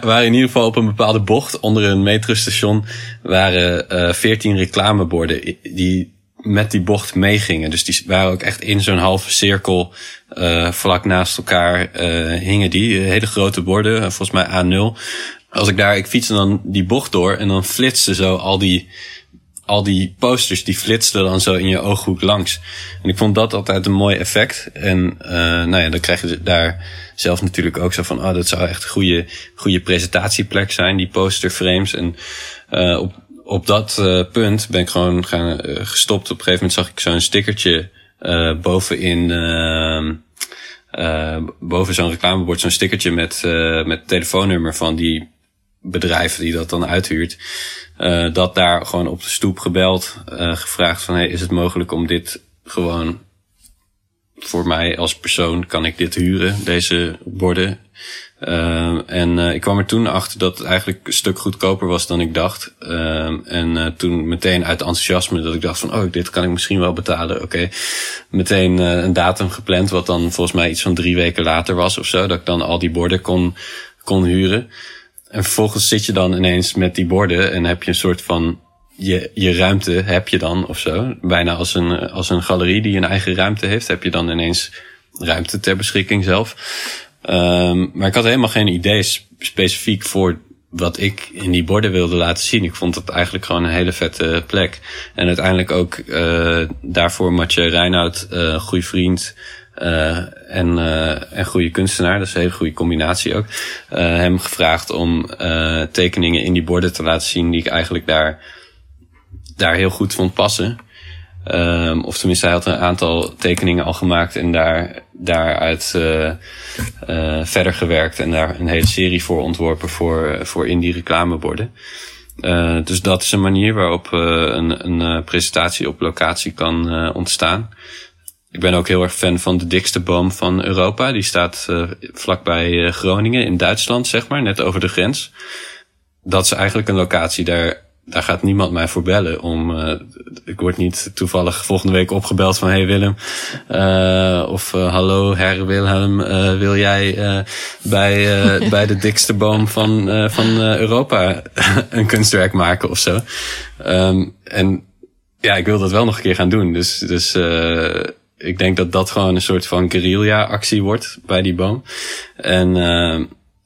A: waar, in ieder geval op een bepaalde bocht onder een metrostation waren uh, 14 reclameborden die met die bocht meegingen. Dus die waren ook echt in zo'n halve cirkel uh, vlak naast elkaar uh, hingen die. Hele grote borden, volgens mij A0. Als ik daar, ik fietste dan die bocht door en dan flitste zo al die, al die posters, die flitsten dan zo in je ooghoek langs. En ik vond dat altijd een mooi effect. En uh, nou ja, dan krijg je daar zelf natuurlijk ook zo van, oh, dat zou echt een goede, goede presentatieplek zijn, die posterframes. En uh, op, op dat uh, punt ben ik gewoon gaan, uh, gestopt. Op een gegeven moment zag ik zo'n stickertje uh, bovenin, boven zo'n reclamebord, zo'n stickertje met, met telefoonnummer van die bedrijf die dat dan uithuurt. dat daar gewoon op de stoep gebeld, gevraagd van, hey, is het mogelijk om dit gewoon voor mij als persoon kan ik dit huren, deze borden. Uh, en ik kwam er toen achter dat het eigenlijk een stuk goedkoper was dan ik dacht. Uh, en toen meteen uit enthousiasme dat ik dacht van, oh, dit kan ik misschien wel betalen. Oké, meteen een datum gepland, wat dan volgens mij iets van drie weken later was of zo. Dat ik dan al die borden kon, kon huren. En vervolgens zit je dan ineens met die borden en heb je een soort van je, je ruimte heb je dan of zo. Bijna als een, als een galerie die een eigen ruimte heeft, heb je dan ineens ruimte ter beschikking zelf. Um, maar ik had helemaal geen idee specifiek voor wat ik in die borden wilde laten zien. Ik vond het eigenlijk gewoon een hele vette plek. En uiteindelijk ook uh, daarvoor Matje Reinoud, uh, goede vriend en, uh, en goede kunstenaar. Dat is een hele goede combinatie ook. Uh, hem gevraagd om tekeningen in die borden te laten zien die ik eigenlijk daar, daar heel goed vond passen. Um, of tenminste, hij had een aantal tekeningen al gemaakt en daar, daaruit uh, verder gewerkt en daar een hele serie voor ontworpen voor, voor in die reclameborden. Dus dat is een manier waarop een, een presentatie op locatie kan ontstaan. Ik ben ook heel erg fan van de dikste boom van Europa. Die staat vlakbij Groningen in Duitsland, zeg maar, net over de grens. Dat is eigenlijk een locatie daar daar gaat niemand mij voor bellen om. Uh, ik word niet toevallig volgende week opgebeld van hey Willem. Of hallo her Wilhelm, wil jij bij, bij de *laughs* dikste boom van, van Europa *laughs* een kunstwerk maken of zo? Um, en ja, ik wil dat wel nog een keer gaan doen. Dus, dus ik denk dat dat gewoon een soort van guerrilla actie wordt bij die boom. En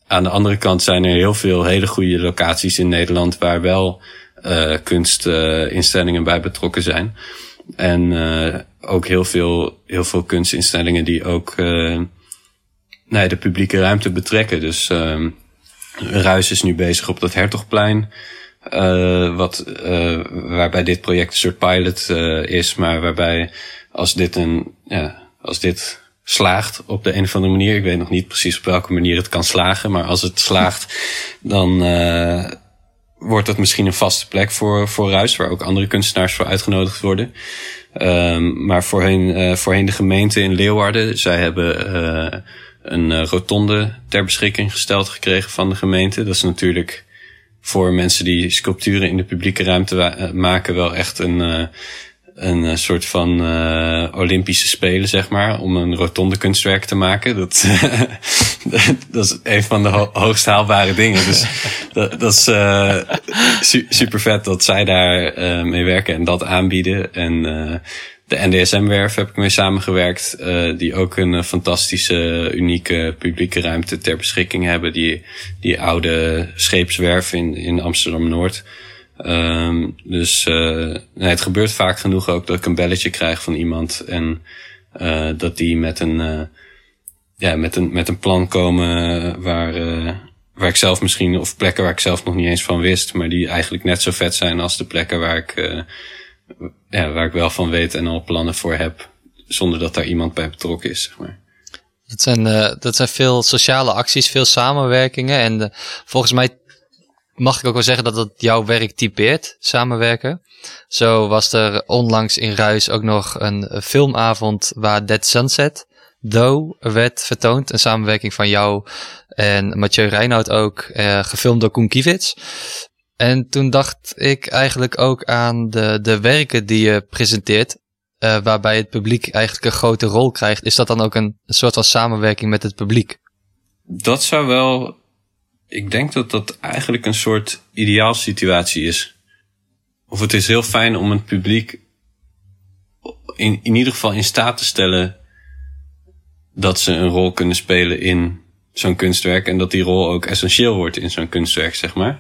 A: aan de andere kant zijn er heel veel hele goede locaties in Nederland waar wel uh, kunstinstellingen bij betrokken zijn. En uh, ook heel veel, heel veel kunstinstellingen die ook uh, nee, de publieke ruimte betrekken. Dus uh, Ruis is nu bezig op dat Hertogplein. Uh, wat, uh, waarbij dit project een soort pilot uh, is, maar waarbij als dit een, ja, als dit slaagt op de een of andere manier, ik weet nog niet precies op welke manier het kan slagen, maar als het slaagt, dan, uh, wordt dat misschien een vaste plek voor, voor Ruis, waar ook andere kunstenaars voor uitgenodigd worden. Um, maar voorheen, uh, voorheen de gemeente in Leeuwarden, zij hebben uh, een rotonde ter beschikking gesteld gekregen van de gemeente. Dat is natuurlijk voor mensen die sculpturen in de publieke ruimte maken wel echt een een eh, soort van uh, Olympische Spelen, zeg maar, om een rotonde kunstwerk te maken. Dat, *laughs* dat is een van de ho hoogst haalbare dingen. Dus dat, dat is uh, su super vet dat zij daar uh, mee werken en dat aanbieden. En de NDSM-werf heb ik mee samengewerkt, die ook een fantastische, unieke publieke ruimte ter beschikking hebben. Die, die oude scheepswerf in, in Amsterdam-Noord. Um, dus uh, nee, het gebeurt vaak genoeg ook dat ik een belletje krijg van iemand en uh, dat die met een, uh, ja, met, een, met een plan komen waar, waar ik zelf misschien, of plekken waar ik zelf nog niet eens van wist, maar die eigenlijk net zo vet zijn als de plekken waar ik, ja, waar ik wel van weet en al plannen voor heb, zonder dat daar iemand bij betrokken is, zeg maar.
C: Dat zijn, uh, dat zijn veel sociale acties, veel samenwerkingen. En uh, volgens mij mag ik ook wel zeggen dat dat jouw werk typeert, samenwerken. Zo was er onlangs in Ruis ook nog een filmavond waar Dead Sunset Do werd vertoond. Een samenwerking van jou en Mathieu Reinoud ook, uh, gefilmd door Koen Kiewits. En toen dacht ik eigenlijk ook aan de, de werken die je presenteert. Uh, waarbij het publiek eigenlijk een grote rol krijgt. Is dat dan ook een soort van samenwerking met het publiek?
A: Dat zou wel. Ik denk dat dat eigenlijk een soort ideaalsituatie is. Of het is heel fijn om het publiek in, in ieder geval in staat te stellen dat ze een rol kunnen spelen in zo'n kunstwerk en dat die rol ook essentieel wordt in zo'n kunstwerk, zeg maar.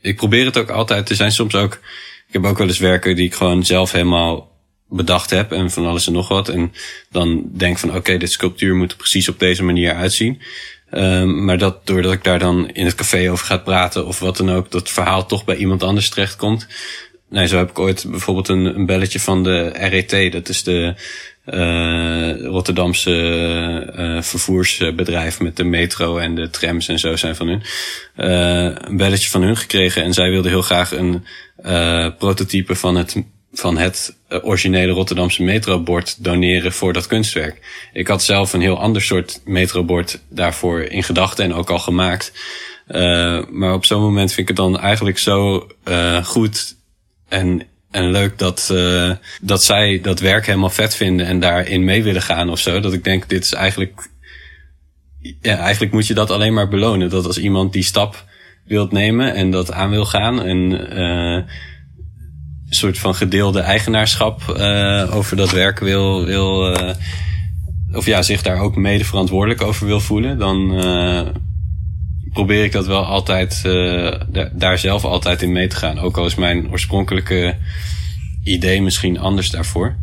A: Ik probeer het ook altijd. Er zijn soms ook ik heb ook wel eens werken die ik gewoon zelf helemaal bedacht heb en van alles en nog wat. En dan denk van oké, dit sculptuur moet er precies op deze manier uitzien. Um, maar dat doordat ik daar dan in het café over ga praten of wat dan ook, dat verhaal toch bij iemand anders terechtkomt. Nee, zo heb ik ooit bijvoorbeeld een, een belletje van de RET, dat is de uh, Rotterdamse uh, vervoersbedrijf met de metro en de trams en zo zijn van hun. Uh, een belletje van hun gekregen en zij wilden heel graag een prototype van het, van het originele Rotterdamse metrobord doneren voor dat kunstwerk. Ik had zelf een heel ander soort metrobord daarvoor in gedachten en ook al gemaakt. maar op zo'n moment vind ik het dan eigenlijk zo goed en en leuk dat, dat zij dat werk helemaal vet vinden en daarin mee willen gaan of zo. Dat ik denk, dit is eigenlijk. Ja, eigenlijk moet je dat alleen maar belonen. Dat als iemand die stap wilt nemen en dat aan wil gaan. En soort van gedeelde eigenaarschap uh, over dat werk wil. wil uh, of ja, zich daar ook mede verantwoordelijk over wil voelen. Dan probeer ik dat wel altijd, daar zelf altijd in mee te gaan. Ook al is mijn oorspronkelijke idee misschien anders daarvoor.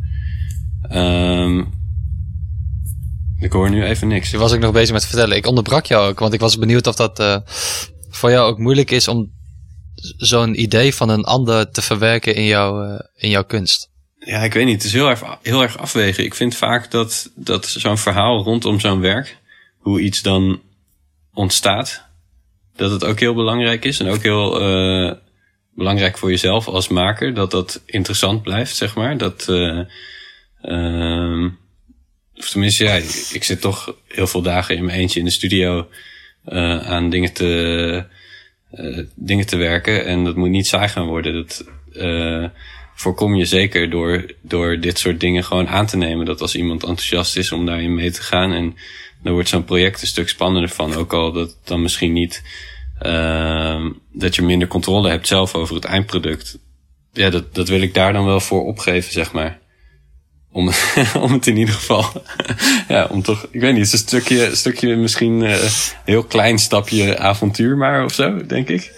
A: Um, ik hoor nu even niks.
C: Was ik nog bezig met vertellen. Ik onderbrak jou ook, want ik was benieuwd of dat voor jou ook moeilijk is om zo'n idee van een ander te verwerken in, jou, uh, in jouw kunst.
A: Ja, ik weet niet. Het is heel erg, heel erg afwegen. Ik vind vaak dat, dat zo'n verhaal rondom zo'n werk, hoe iets dan ontstaat, dat het ook heel belangrijk is en ook heel uh, belangrijk voor jezelf als maker, dat dat interessant blijft, zeg maar. Dat, uh, uh, of tenminste, ja, ik zit toch heel veel dagen in mijn eentje in de studio aan dingen te, dingen te werken en dat moet niet saai gaan worden. Dat uh, voorkom je zeker door, door dit soort dingen gewoon aan te nemen. Dat als iemand enthousiast is om daarin mee te gaan en dan wordt zo'n project een stuk spannender van. Ook al dat dan misschien niet, uh, dat je minder controle hebt zelf over het eindproduct. Ja, dat, dat wil ik daar dan wel voor opgeven, zeg maar. Om, *laughs* om het in ieder geval, *laughs* ja, om toch, ik weet niet, het is een stukje, een stukje misschien uh, heel klein stapje avontuur maar of zo, denk ik.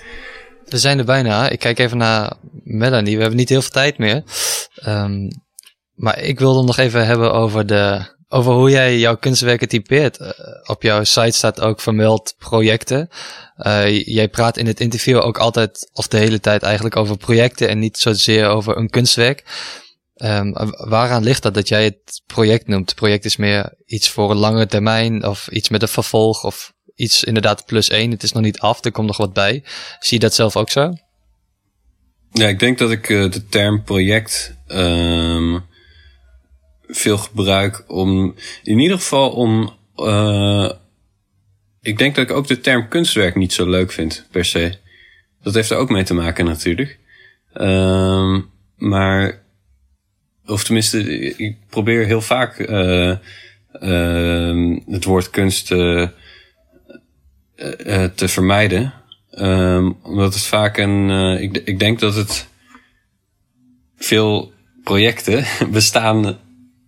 C: We zijn er bijna. Ik kijk even naar Melanie. We hebben niet heel veel tijd meer. Um, maar ik wilde nog even hebben over de, over hoe jij jouw kunstwerken typeert. Uh, op jouw site staat ook vermeld projecten. Uh, jij praat in het interview ook altijd, of de hele tijd eigenlijk, over projecten en niet zozeer over een kunstwerk. Um, waaraan ligt dat dat jij het project noemt? Het project is meer iets voor een lange termijn of iets met een vervolg of iets inderdaad plus één. Het is nog niet af, er komt nog wat bij. Zie je dat zelf ook zo?
A: Ja, ik denk dat ik uh, de term project um, veel gebruik om, in ieder geval om, uh, ik denk dat ik ook de term kunstwerk niet zo leuk vind, per se. Dat heeft er ook mee te maken natuurlijk. Um, maar, of tenminste, ik probeer heel vaak uh, het woord kunst uh, te vermijden. Um, omdat het vaak een, ik, ik denk dat het veel projecten *laughs* bestaan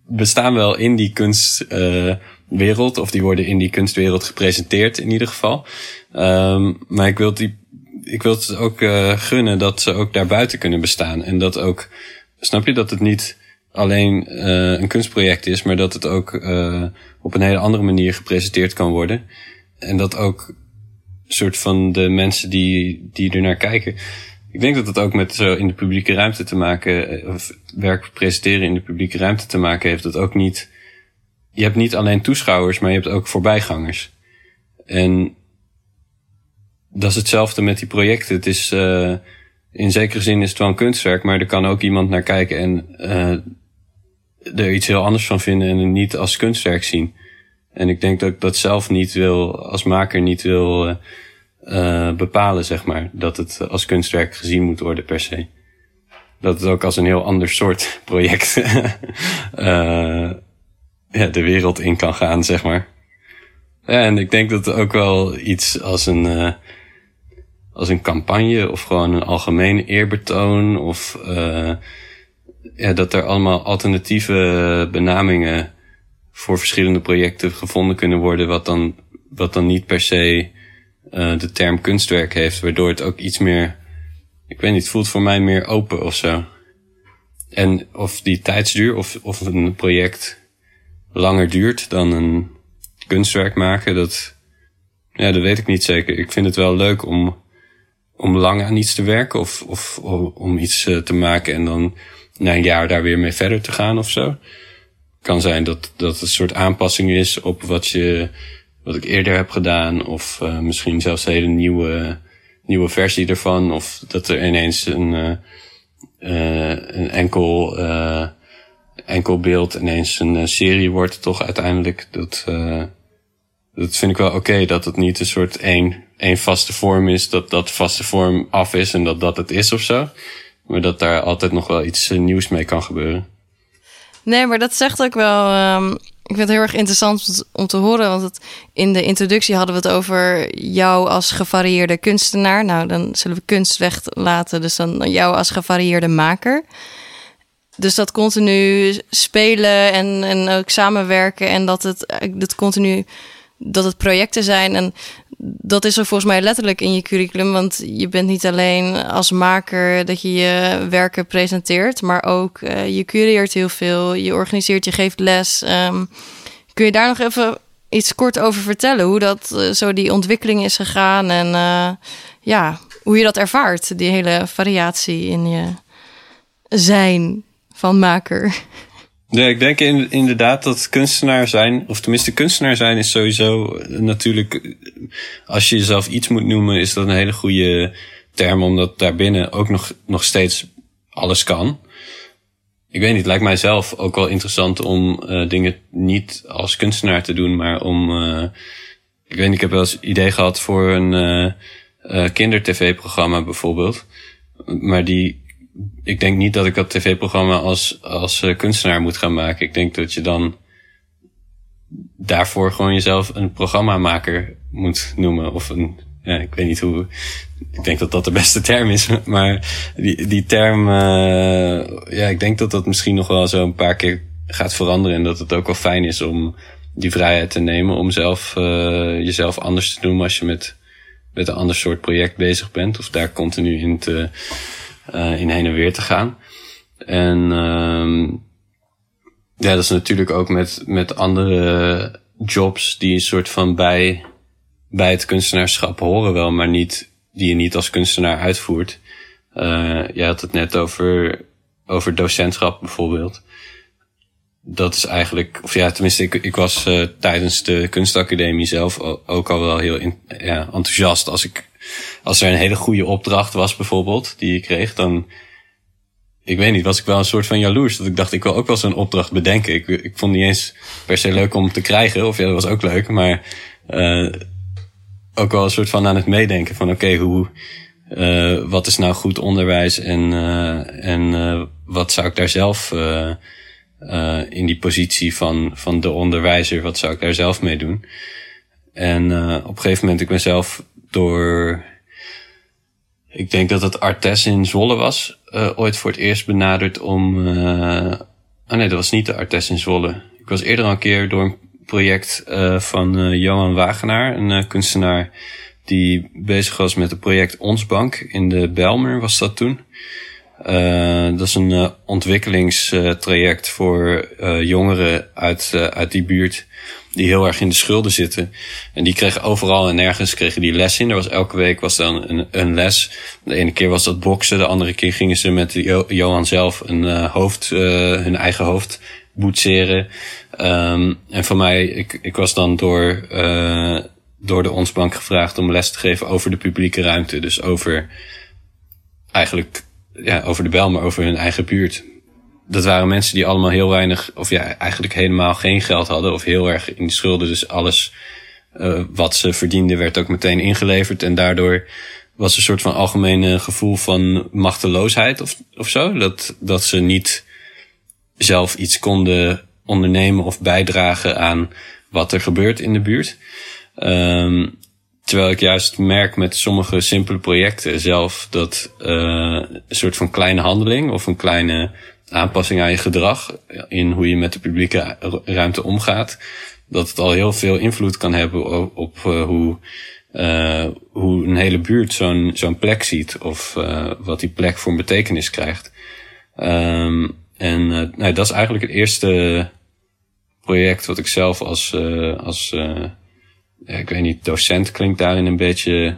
A: bestaan wel in die kunstwereld, of die worden in die kunstwereld gepresenteerd in ieder geval. Um, maar ik wil, die, ik wil het ook gunnen dat ze ook daarbuiten kunnen bestaan. En dat ook, snap je, dat het niet alleen uh, een kunstproject is, maar dat het ook uh, op een hele andere manier gepresenteerd kan worden. En dat ook soort van de mensen die, die er naar kijken. Ik denk dat het ook met zo in de publieke ruimte te maken, of werk presenteren in de publieke ruimte te maken heeft. Dat ook niet, je hebt niet alleen toeschouwers, maar je hebt ook voorbijgangers. En dat is hetzelfde met die projecten. Het is, uh, in zekere zin is het wel een kunstwerk, maar er kan ook iemand naar kijken en er iets heel anders van vinden en het niet als kunstwerk zien. En ik denk dat ik dat zelf niet wil, als maker niet wil uh, bepalen, zeg maar. Dat het als kunstwerk gezien moet worden per se. Dat het ook als een heel ander soort *laughs* project uh, ja, de wereld in kan gaan, zeg maar. En ik denk dat het ook wel iets als een, als een campagne of gewoon een algemene eerbetoon of ja, dat er allemaal alternatieve benamingen voor verschillende projecten gevonden kunnen worden, wat dan, wat dan niet per se uh, de term kunstwerk heeft, waardoor het ook iets meer, ik weet niet, voelt voor mij meer open of zo. En of die tijdsduur of, of een project langer duurt dan een kunstwerk maken, dat, ja, dat weet ik niet zeker. Ik vind het wel leuk om, om lang aan iets te werken of, of om iets uh, te maken en dan na een jaar daar weer mee verder te gaan of zo. Kan zijn dat, dat een soort aanpassing is op wat je, wat ik eerder heb gedaan of uh, misschien zelfs een hele nieuwe, nieuwe versie ervan of dat er ineens een, uh, een enkel, enkel beeld ineens een serie wordt toch uiteindelijk. Dat, dat vind ik wel oké, dat het niet een soort één, één vaste vorm is, dat dat vaste vorm af is en dat dat het is of zo. Maar dat daar altijd nog wel iets nieuws mee kan gebeuren.
B: Nee, maar dat zegt ook wel. Um, ik vind het heel erg interessant om te horen. Want het, in de introductie hadden we het over jou als gevarieerde kunstenaar. Nou, dan zullen we kunst weglaten. Dus dan jou als gevarieerde maker. Dus dat continu spelen en, en ook samenwerken. En dat het dat continu dat het projecten zijn. En dat is er volgens mij letterlijk in je curriculum. Want je bent niet alleen als maker dat je je werken presenteert, maar ook uh, je cureert heel veel. Je organiseert, je geeft les. Um, kun je daar nog even iets kort over vertellen? Hoe dat uh, zo die ontwikkeling is gegaan en uh, ja, hoe je dat ervaart, die hele variatie in je zijn van maker.
A: Ja, ik denk in, inderdaad dat kunstenaar zijn, of tenminste kunstenaar zijn is sowieso natuurlijk, als je jezelf iets moet noemen, is dat een hele goede term, omdat daarbinnen ook nog, nog steeds alles kan. Ik weet niet, het lijkt mij zelf ook wel interessant om uh, dingen niet als kunstenaar te doen, maar om, ik weet niet, ik heb wel eens idee gehad voor een uh, kindertv-programma bijvoorbeeld. Maar die ik denk niet dat ik dat tv-programma als, als uh, kunstenaar moet gaan maken. Ik denk dat je dan daarvoor gewoon jezelf een programmamaker moet noemen. Of een, ik weet niet hoe, ik denk dat dat de beste term is. *laughs* Maar die, die term, uh, ja, ik denk dat dat misschien nog wel zo een paar keer gaat veranderen. En dat het ook wel fijn is om die vrijheid te nemen om zelf, uh, jezelf anders te doen als je met, met een ander soort project bezig bent. Of daar continu in te, in heen en weer te gaan. En uh, ja, dat is natuurlijk ook met, met andere jobs die een soort van bij, bij het kunstenaarschap horen wel, maar niet, die je niet als kunstenaar uitvoert. Uh, jij had het net over, over docentschap bijvoorbeeld. Dat is eigenlijk, of ja, tenminste, ik, ik was uh, tijdens de kunstacademie zelf ook al wel heel ja, enthousiast als ik als er een hele goede opdracht was bijvoorbeeld, die je kreeg, dan, ik weet niet, was ik wel een soort van jaloers. Dat ik dacht, ik wil ook wel zo'n opdracht bedenken. Ik, ik vond niet eens per se leuk om te krijgen, of ja, dat was ook leuk, maar uh, ook wel een soort van aan het meedenken van, oké, hoe, uh, wat is nou goed onderwijs en, uh, en wat zou ik daar zelf in die positie van, van de onderwijzer, wat zou ik daar zelf mee doen? En op een gegeven moment, ik ben zelf door, ik denk dat het Artes in Zwolle was, uh, ooit voor het eerst benaderd om, oh nee, dat was niet de Artes in Zwolle. Ik was eerder al een keer door een project uh, van Johan Wagenaar, een kunstenaar die bezig was met het project Ons Bank in de Belmer was dat toen. Dat is een ontwikkelingstraject voor jongeren uit, uit die buurt die heel erg in de schulden zitten. En die kregen overal en nergens kregen die les in. Er was elke week was dan een, een les. De ene keer was dat boksen, de andere keer gingen ze met Johan zelf een hoofd, uh, hun eigen hoofd boetseren. Um, en voor mij, ik, ik was dan door, uh, door de Onsbank gevraagd om les te geven over de publieke ruimte. Dus over eigenlijk, ja, over de bel, maar over hun eigen buurt dat waren mensen die allemaal heel weinig, of ja, eigenlijk helemaal geen geld hadden, of heel erg in de schulden. Dus alles uh, wat ze verdienden werd ook meteen ingeleverd. En daardoor was een soort van algemene gevoel van machteloosheid of, of zo. Dat, dat ze niet zelf iets konden ondernemen of bijdragen aan wat er gebeurt in de buurt. Um, terwijl ik juist merk met sommige simpele projecten zelf dat uh, een soort van kleine handeling of een kleine aanpassing aan je gedrag in hoe je met de publieke ruimte omgaat, dat het al heel veel invloed kan hebben op, uh, hoe, uh, hoe een hele buurt zo'n zo'n plek ziet of wat die plek voor een betekenis krijgt. Um, en nou, dat is eigenlijk het eerste project wat ik zelf als, als ik weet niet, docent klinkt daarin een beetje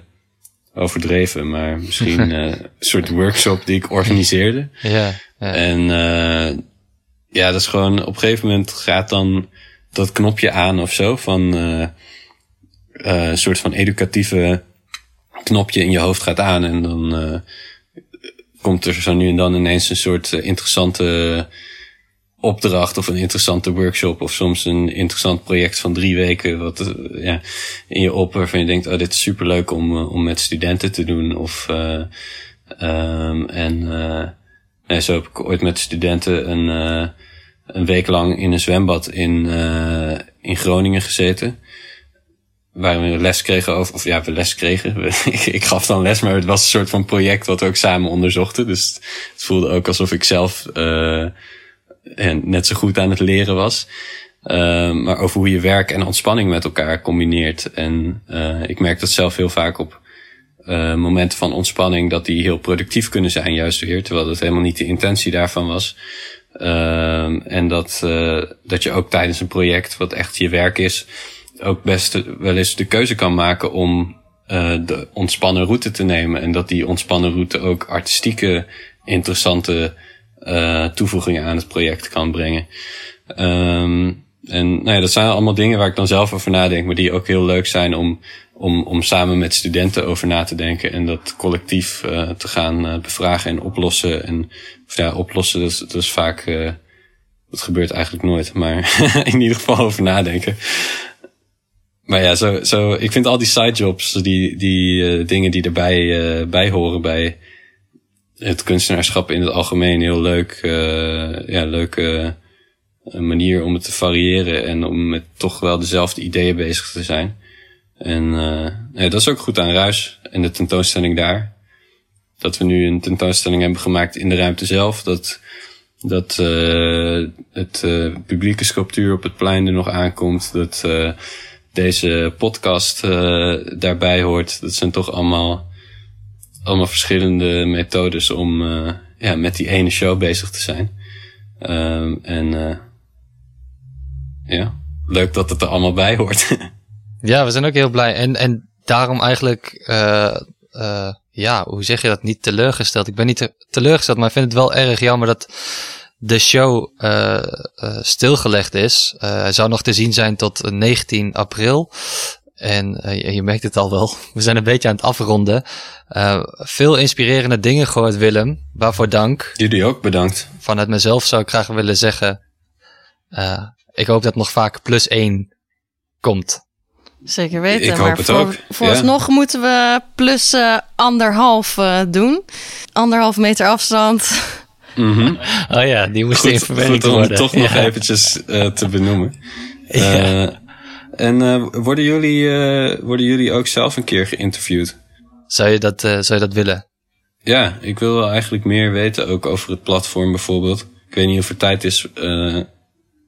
A: overdreven, maar misschien *laughs* een soort workshop die ik organiseerde.
C: Ja.
A: En uh, ja, dat is gewoon op een gegeven moment gaat dan dat knopje aan of zo van uh, uh, een soort van educatieve knopje in je hoofd gaat aan en dan komt er zo nu en dan ineens een soort interessante opdracht of een interessante workshop of soms een interessant project van drie weken wat ja, in je op waarvan je denkt, oh dit is superleuk om, om met studenten te doen of uh, um, en Nee, zo heb ik ooit met studenten een, uh, een week lang in een zwembad in, uh, in Groningen gezeten. Waar we les kregen over, of ja, we les kregen. *laughs* ik gaf dan les, maar het was een soort van project wat we ook samen onderzochten. Dus het voelde ook alsof ik zelf uh, en net zo goed aan het leren was. Uh, maar over hoe je werk en ontspanning met elkaar combineert. En uh, ik merk dat zelf heel vaak op uh, momenten van ontspanning, dat die heel productief kunnen zijn, juist weer, terwijl dat helemaal niet de intentie daarvan was. Uh, en dat, uh, dat je ook tijdens een project, wat echt je werk is, ook best wel eens de keuze kan maken om de ontspannen route te nemen. En dat die ontspannen route ook artistieke, interessante toevoegingen aan het project kan brengen. Um, en nou ja, dat zijn allemaal dingen waar ik dan zelf over nadenk, maar die ook heel leuk zijn om om, om samen met studenten over na te denken en dat collectief uh, te gaan uh, bevragen en oplossen. En ja, oplossen, dat is, dat is vaak, uh, dat gebeurt eigenlijk nooit, maar *laughs* in ieder geval over nadenken. Maar ja, zo, zo, ik vind al die sidejobs, die, die dingen die erbij bij horen bij het kunstenaarschap in het algemeen, heel leuk, ja, leuke manier om het te variëren en om met toch wel dezelfde ideeën bezig te zijn. En uh, ja, dat is ook goed aan Ruis en de tentoonstelling daar. Dat we nu een tentoonstelling hebben gemaakt in de ruimte zelf. Dat, dat uh, het uh, publieke sculptuur op het plein er nog aankomt. Dat uh, deze podcast uh, daarbij hoort. Dat zijn toch allemaal, allemaal verschillende methodes om uh, ja, met die ene show bezig te zijn. Uh, en uh, ja, leuk dat het er allemaal bij hoort. *laughs*
C: Ja, we zijn ook heel blij. En, en daarom eigenlijk, uh, ja, hoe zeg je dat? Niet teleurgesteld. Ik ben niet teleurgesteld, maar ik vind het wel erg jammer dat de show stilgelegd is. Hij zou nog te zien zijn tot 19 april. En uh, je merkt het al wel, *laughs* we zijn een beetje aan het afronden. Uh, veel inspirerende dingen gehoord, Willem. Waarvoor dank.
A: Jullie ook bedankt.
C: Vanuit mezelf zou ik graag willen zeggen, uh, ik hoop dat nog vaak plus één komt.
B: Zeker weten.
A: Ik hoop
B: maar
A: het
B: voor,
A: ook.
B: Vooralsnog
A: Ja.
B: moeten we plus uh, anderhalf uh, doen. Anderhalf meter afstand.
A: Mhm.
C: Oh ja, die moest
A: Goed,
C: even verwerkt
A: goed om
C: worden.
A: het toch nog eventjes uh, te benoemen. *laughs*
C: Ja.
A: En uh, worden, jullie, uh, worden jullie ook zelf een keer geïnterviewd?
C: Zou, je dat, uh, zou je dat willen?
A: Ja, ik wil wel eigenlijk meer weten, ook over het platform bijvoorbeeld. Ik weet niet of er tijd is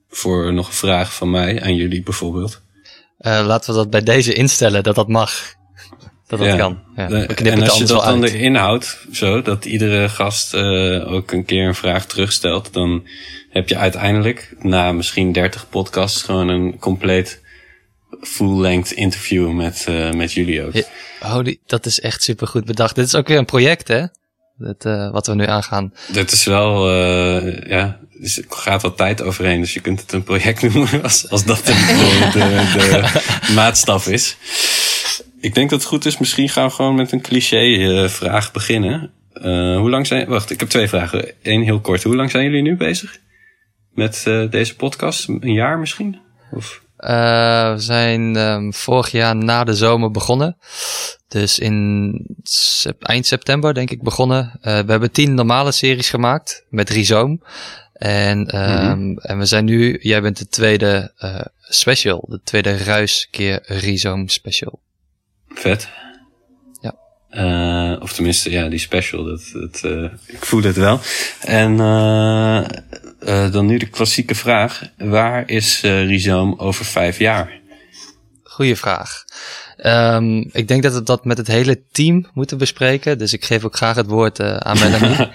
A: voor nog een vraag van mij aan jullie bijvoorbeeld.
C: Laten we dat bij deze instellen, dat dat mag. *laughs* dat dat
A: Ja.
C: kan. Ja.
A: De-
C: We
A: en
C: het
A: als je dat dan
C: uit.
A: erin houdt, zo, dat iedere gast eh, ook een keer een vraag terugstelt, dan heb je uiteindelijk na misschien 30 podcasts gewoon een compleet full-length interview met, eh, met jullie ook.
C: Oh, die, dat is echt supergoed bedacht. Dit is ook weer een project, hè? Dat, eh, wat we nu aangaan.
A: Dat is wel, eh, ja, dus er gaat wat tijd overheen, dus je kunt het een project *laughs* noemen als, als dat de, de, *laughs* maatstaf is. Ik denk dat het goed is, misschien gaan we gewoon met een cliché vraag beginnen. Eh, hoe lang zijn, wacht, ik heb twee vragen. Eén heel kort. Hoe lang zijn jullie nu bezig met deze podcast? Een jaar misschien? Of?
C: Eh, we zijn ehm, vorig jaar na de zomer begonnen. Dus in sep- eind september, denk ik, begonnen. Eh, we hebben tien normale series gemaakt met Rhizoom. En, ehm, en we zijn nu, jij bent de tweede eh, special. De tweede ruis keer Rhizoom special.
A: Vet.
C: Ja.
A: Of tenminste, ja, die special, dat, dat, ik voel het wel. En eh, dan nu de klassieke vraag. Waar is eh Rhizoom over vijf jaar?
C: Goeie vraag. Ehm, ik denk dat we dat met het hele team moeten bespreken. Dus ik geef ook graag het woord eh, aan Melanie. *laughs*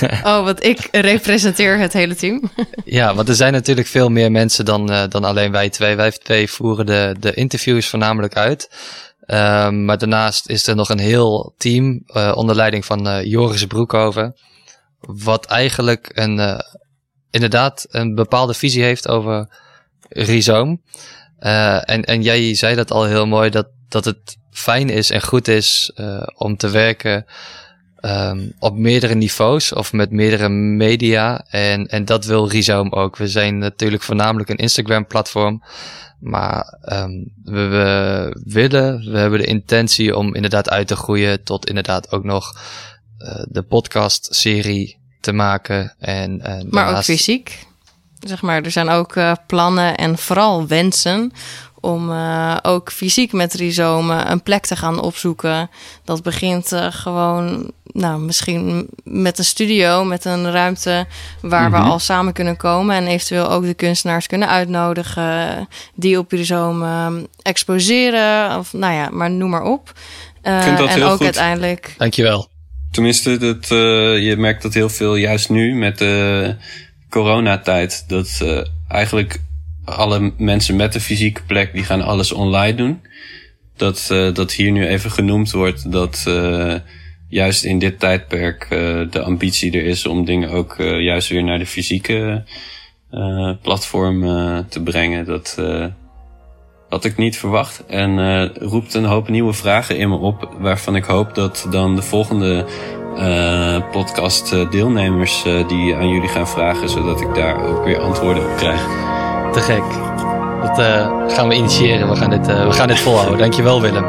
C: *laughs*
B: Oh, want ik representeer het hele team. *laughs*
C: Ja, want er zijn natuurlijk veel meer mensen dan, eh, dan alleen wij twee. Wij twee voeren de, de interviews voornamelijk uit. Ehm, maar daarnaast is er nog een heel team eh, onder leiding van eh, Joris Broekhoven. Wat eigenlijk een, eh, inderdaad een bepaalde visie heeft over rhizoom. Eh, en, en jij zei dat al heel mooi, dat, dat het fijn is en goed is eh, om te werken ehm, op meerdere niveaus of met meerdere media. En, en dat wil Rhizoom ook. We zijn natuurlijk voornamelijk een Instagram-platform. Maar ehm, we, willen, we hebben de intentie om inderdaad uit te groeien tot inderdaad ook nog eh, de podcast-serie te maken. En, en
B: Maar ook
C: daarnaast-
B: fysiek. Zeg maar, er zijn ook eh, plannen en vooral wensen om eh, ook fysiek met rhizomen een plek te gaan opzoeken. Dat begint eh, gewoon, nou, misschien met een studio, met een ruimte waar
A: Mhm.
B: we al samen kunnen komen en eventueel ook de kunstenaars kunnen uitnodigen die op rhizomen exposeren of nou ja, maar noem maar op. Eh,
A: vind dat
B: en
A: heel
B: ook
A: goed.
B: uiteindelijk
C: Dankjewel.
A: Tenminste, dat, eh, je merkt dat heel veel, juist nu met de coronatijd, dat eh, eigenlijk alle mensen met een fysieke plek, die gaan alles online doen. Dat, eh, dat hier nu even genoemd wordt dat juist in dit tijdperk de ambitie er is om dingen ook juist weer naar de fysieke platform te brengen. Dat had ik niet verwacht. En eh, roept een hoop nieuwe vragen in me op, waarvan ik hoop dat dan de volgende eh, podcast eh, deelnemers eh, die aan jullie gaan vragen, zodat ik daar ook weer antwoorden op krijg.
C: Te gek. Dat eh, gaan we initiëren. We gaan dit, eh, we gaan dit volhouden. Dankjewel Willem.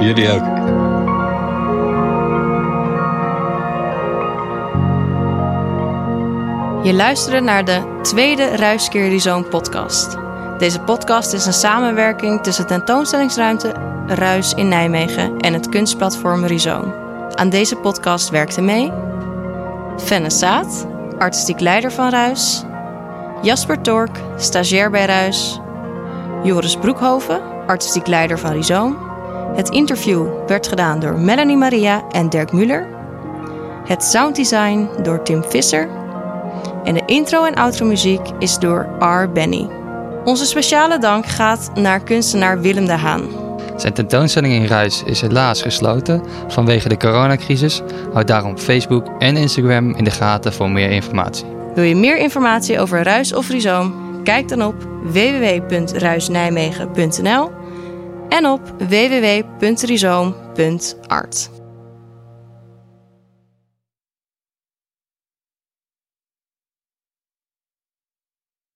A: Jullie ook.
B: Je luisterde naar de tweede Ruiskeer Rhizoom podcast. Deze podcast is een samenwerking tussen tentoonstellingsruimte Ruis in Nijmegen en het kunstplatform Rhizoom. Aan deze podcast werkte mee Fenne Saat, artistiek leider van Ruis, Jasper Tork, stagiair bij Ruis, Joris Broekhoven, artistiek leider van Rhizoom. Het interview werd gedaan door Melanie Maria en Dirk Muller. Het sounddesign door Tim Visser. En de intro en outro muziek is door R. Benny. Onze speciale dank gaat naar kunstenaar Willem de Haan.
C: Zijn tentoonstelling in Ruis is helaas gesloten vanwege de coronacrisis. Houd daarom Facebook en Instagram in de gaten voor meer informatie.
B: Wil je meer informatie over Ruis of Rhizoom? Kijk dan op www.ruisnijmegen.nl en op www.rhizoom.art.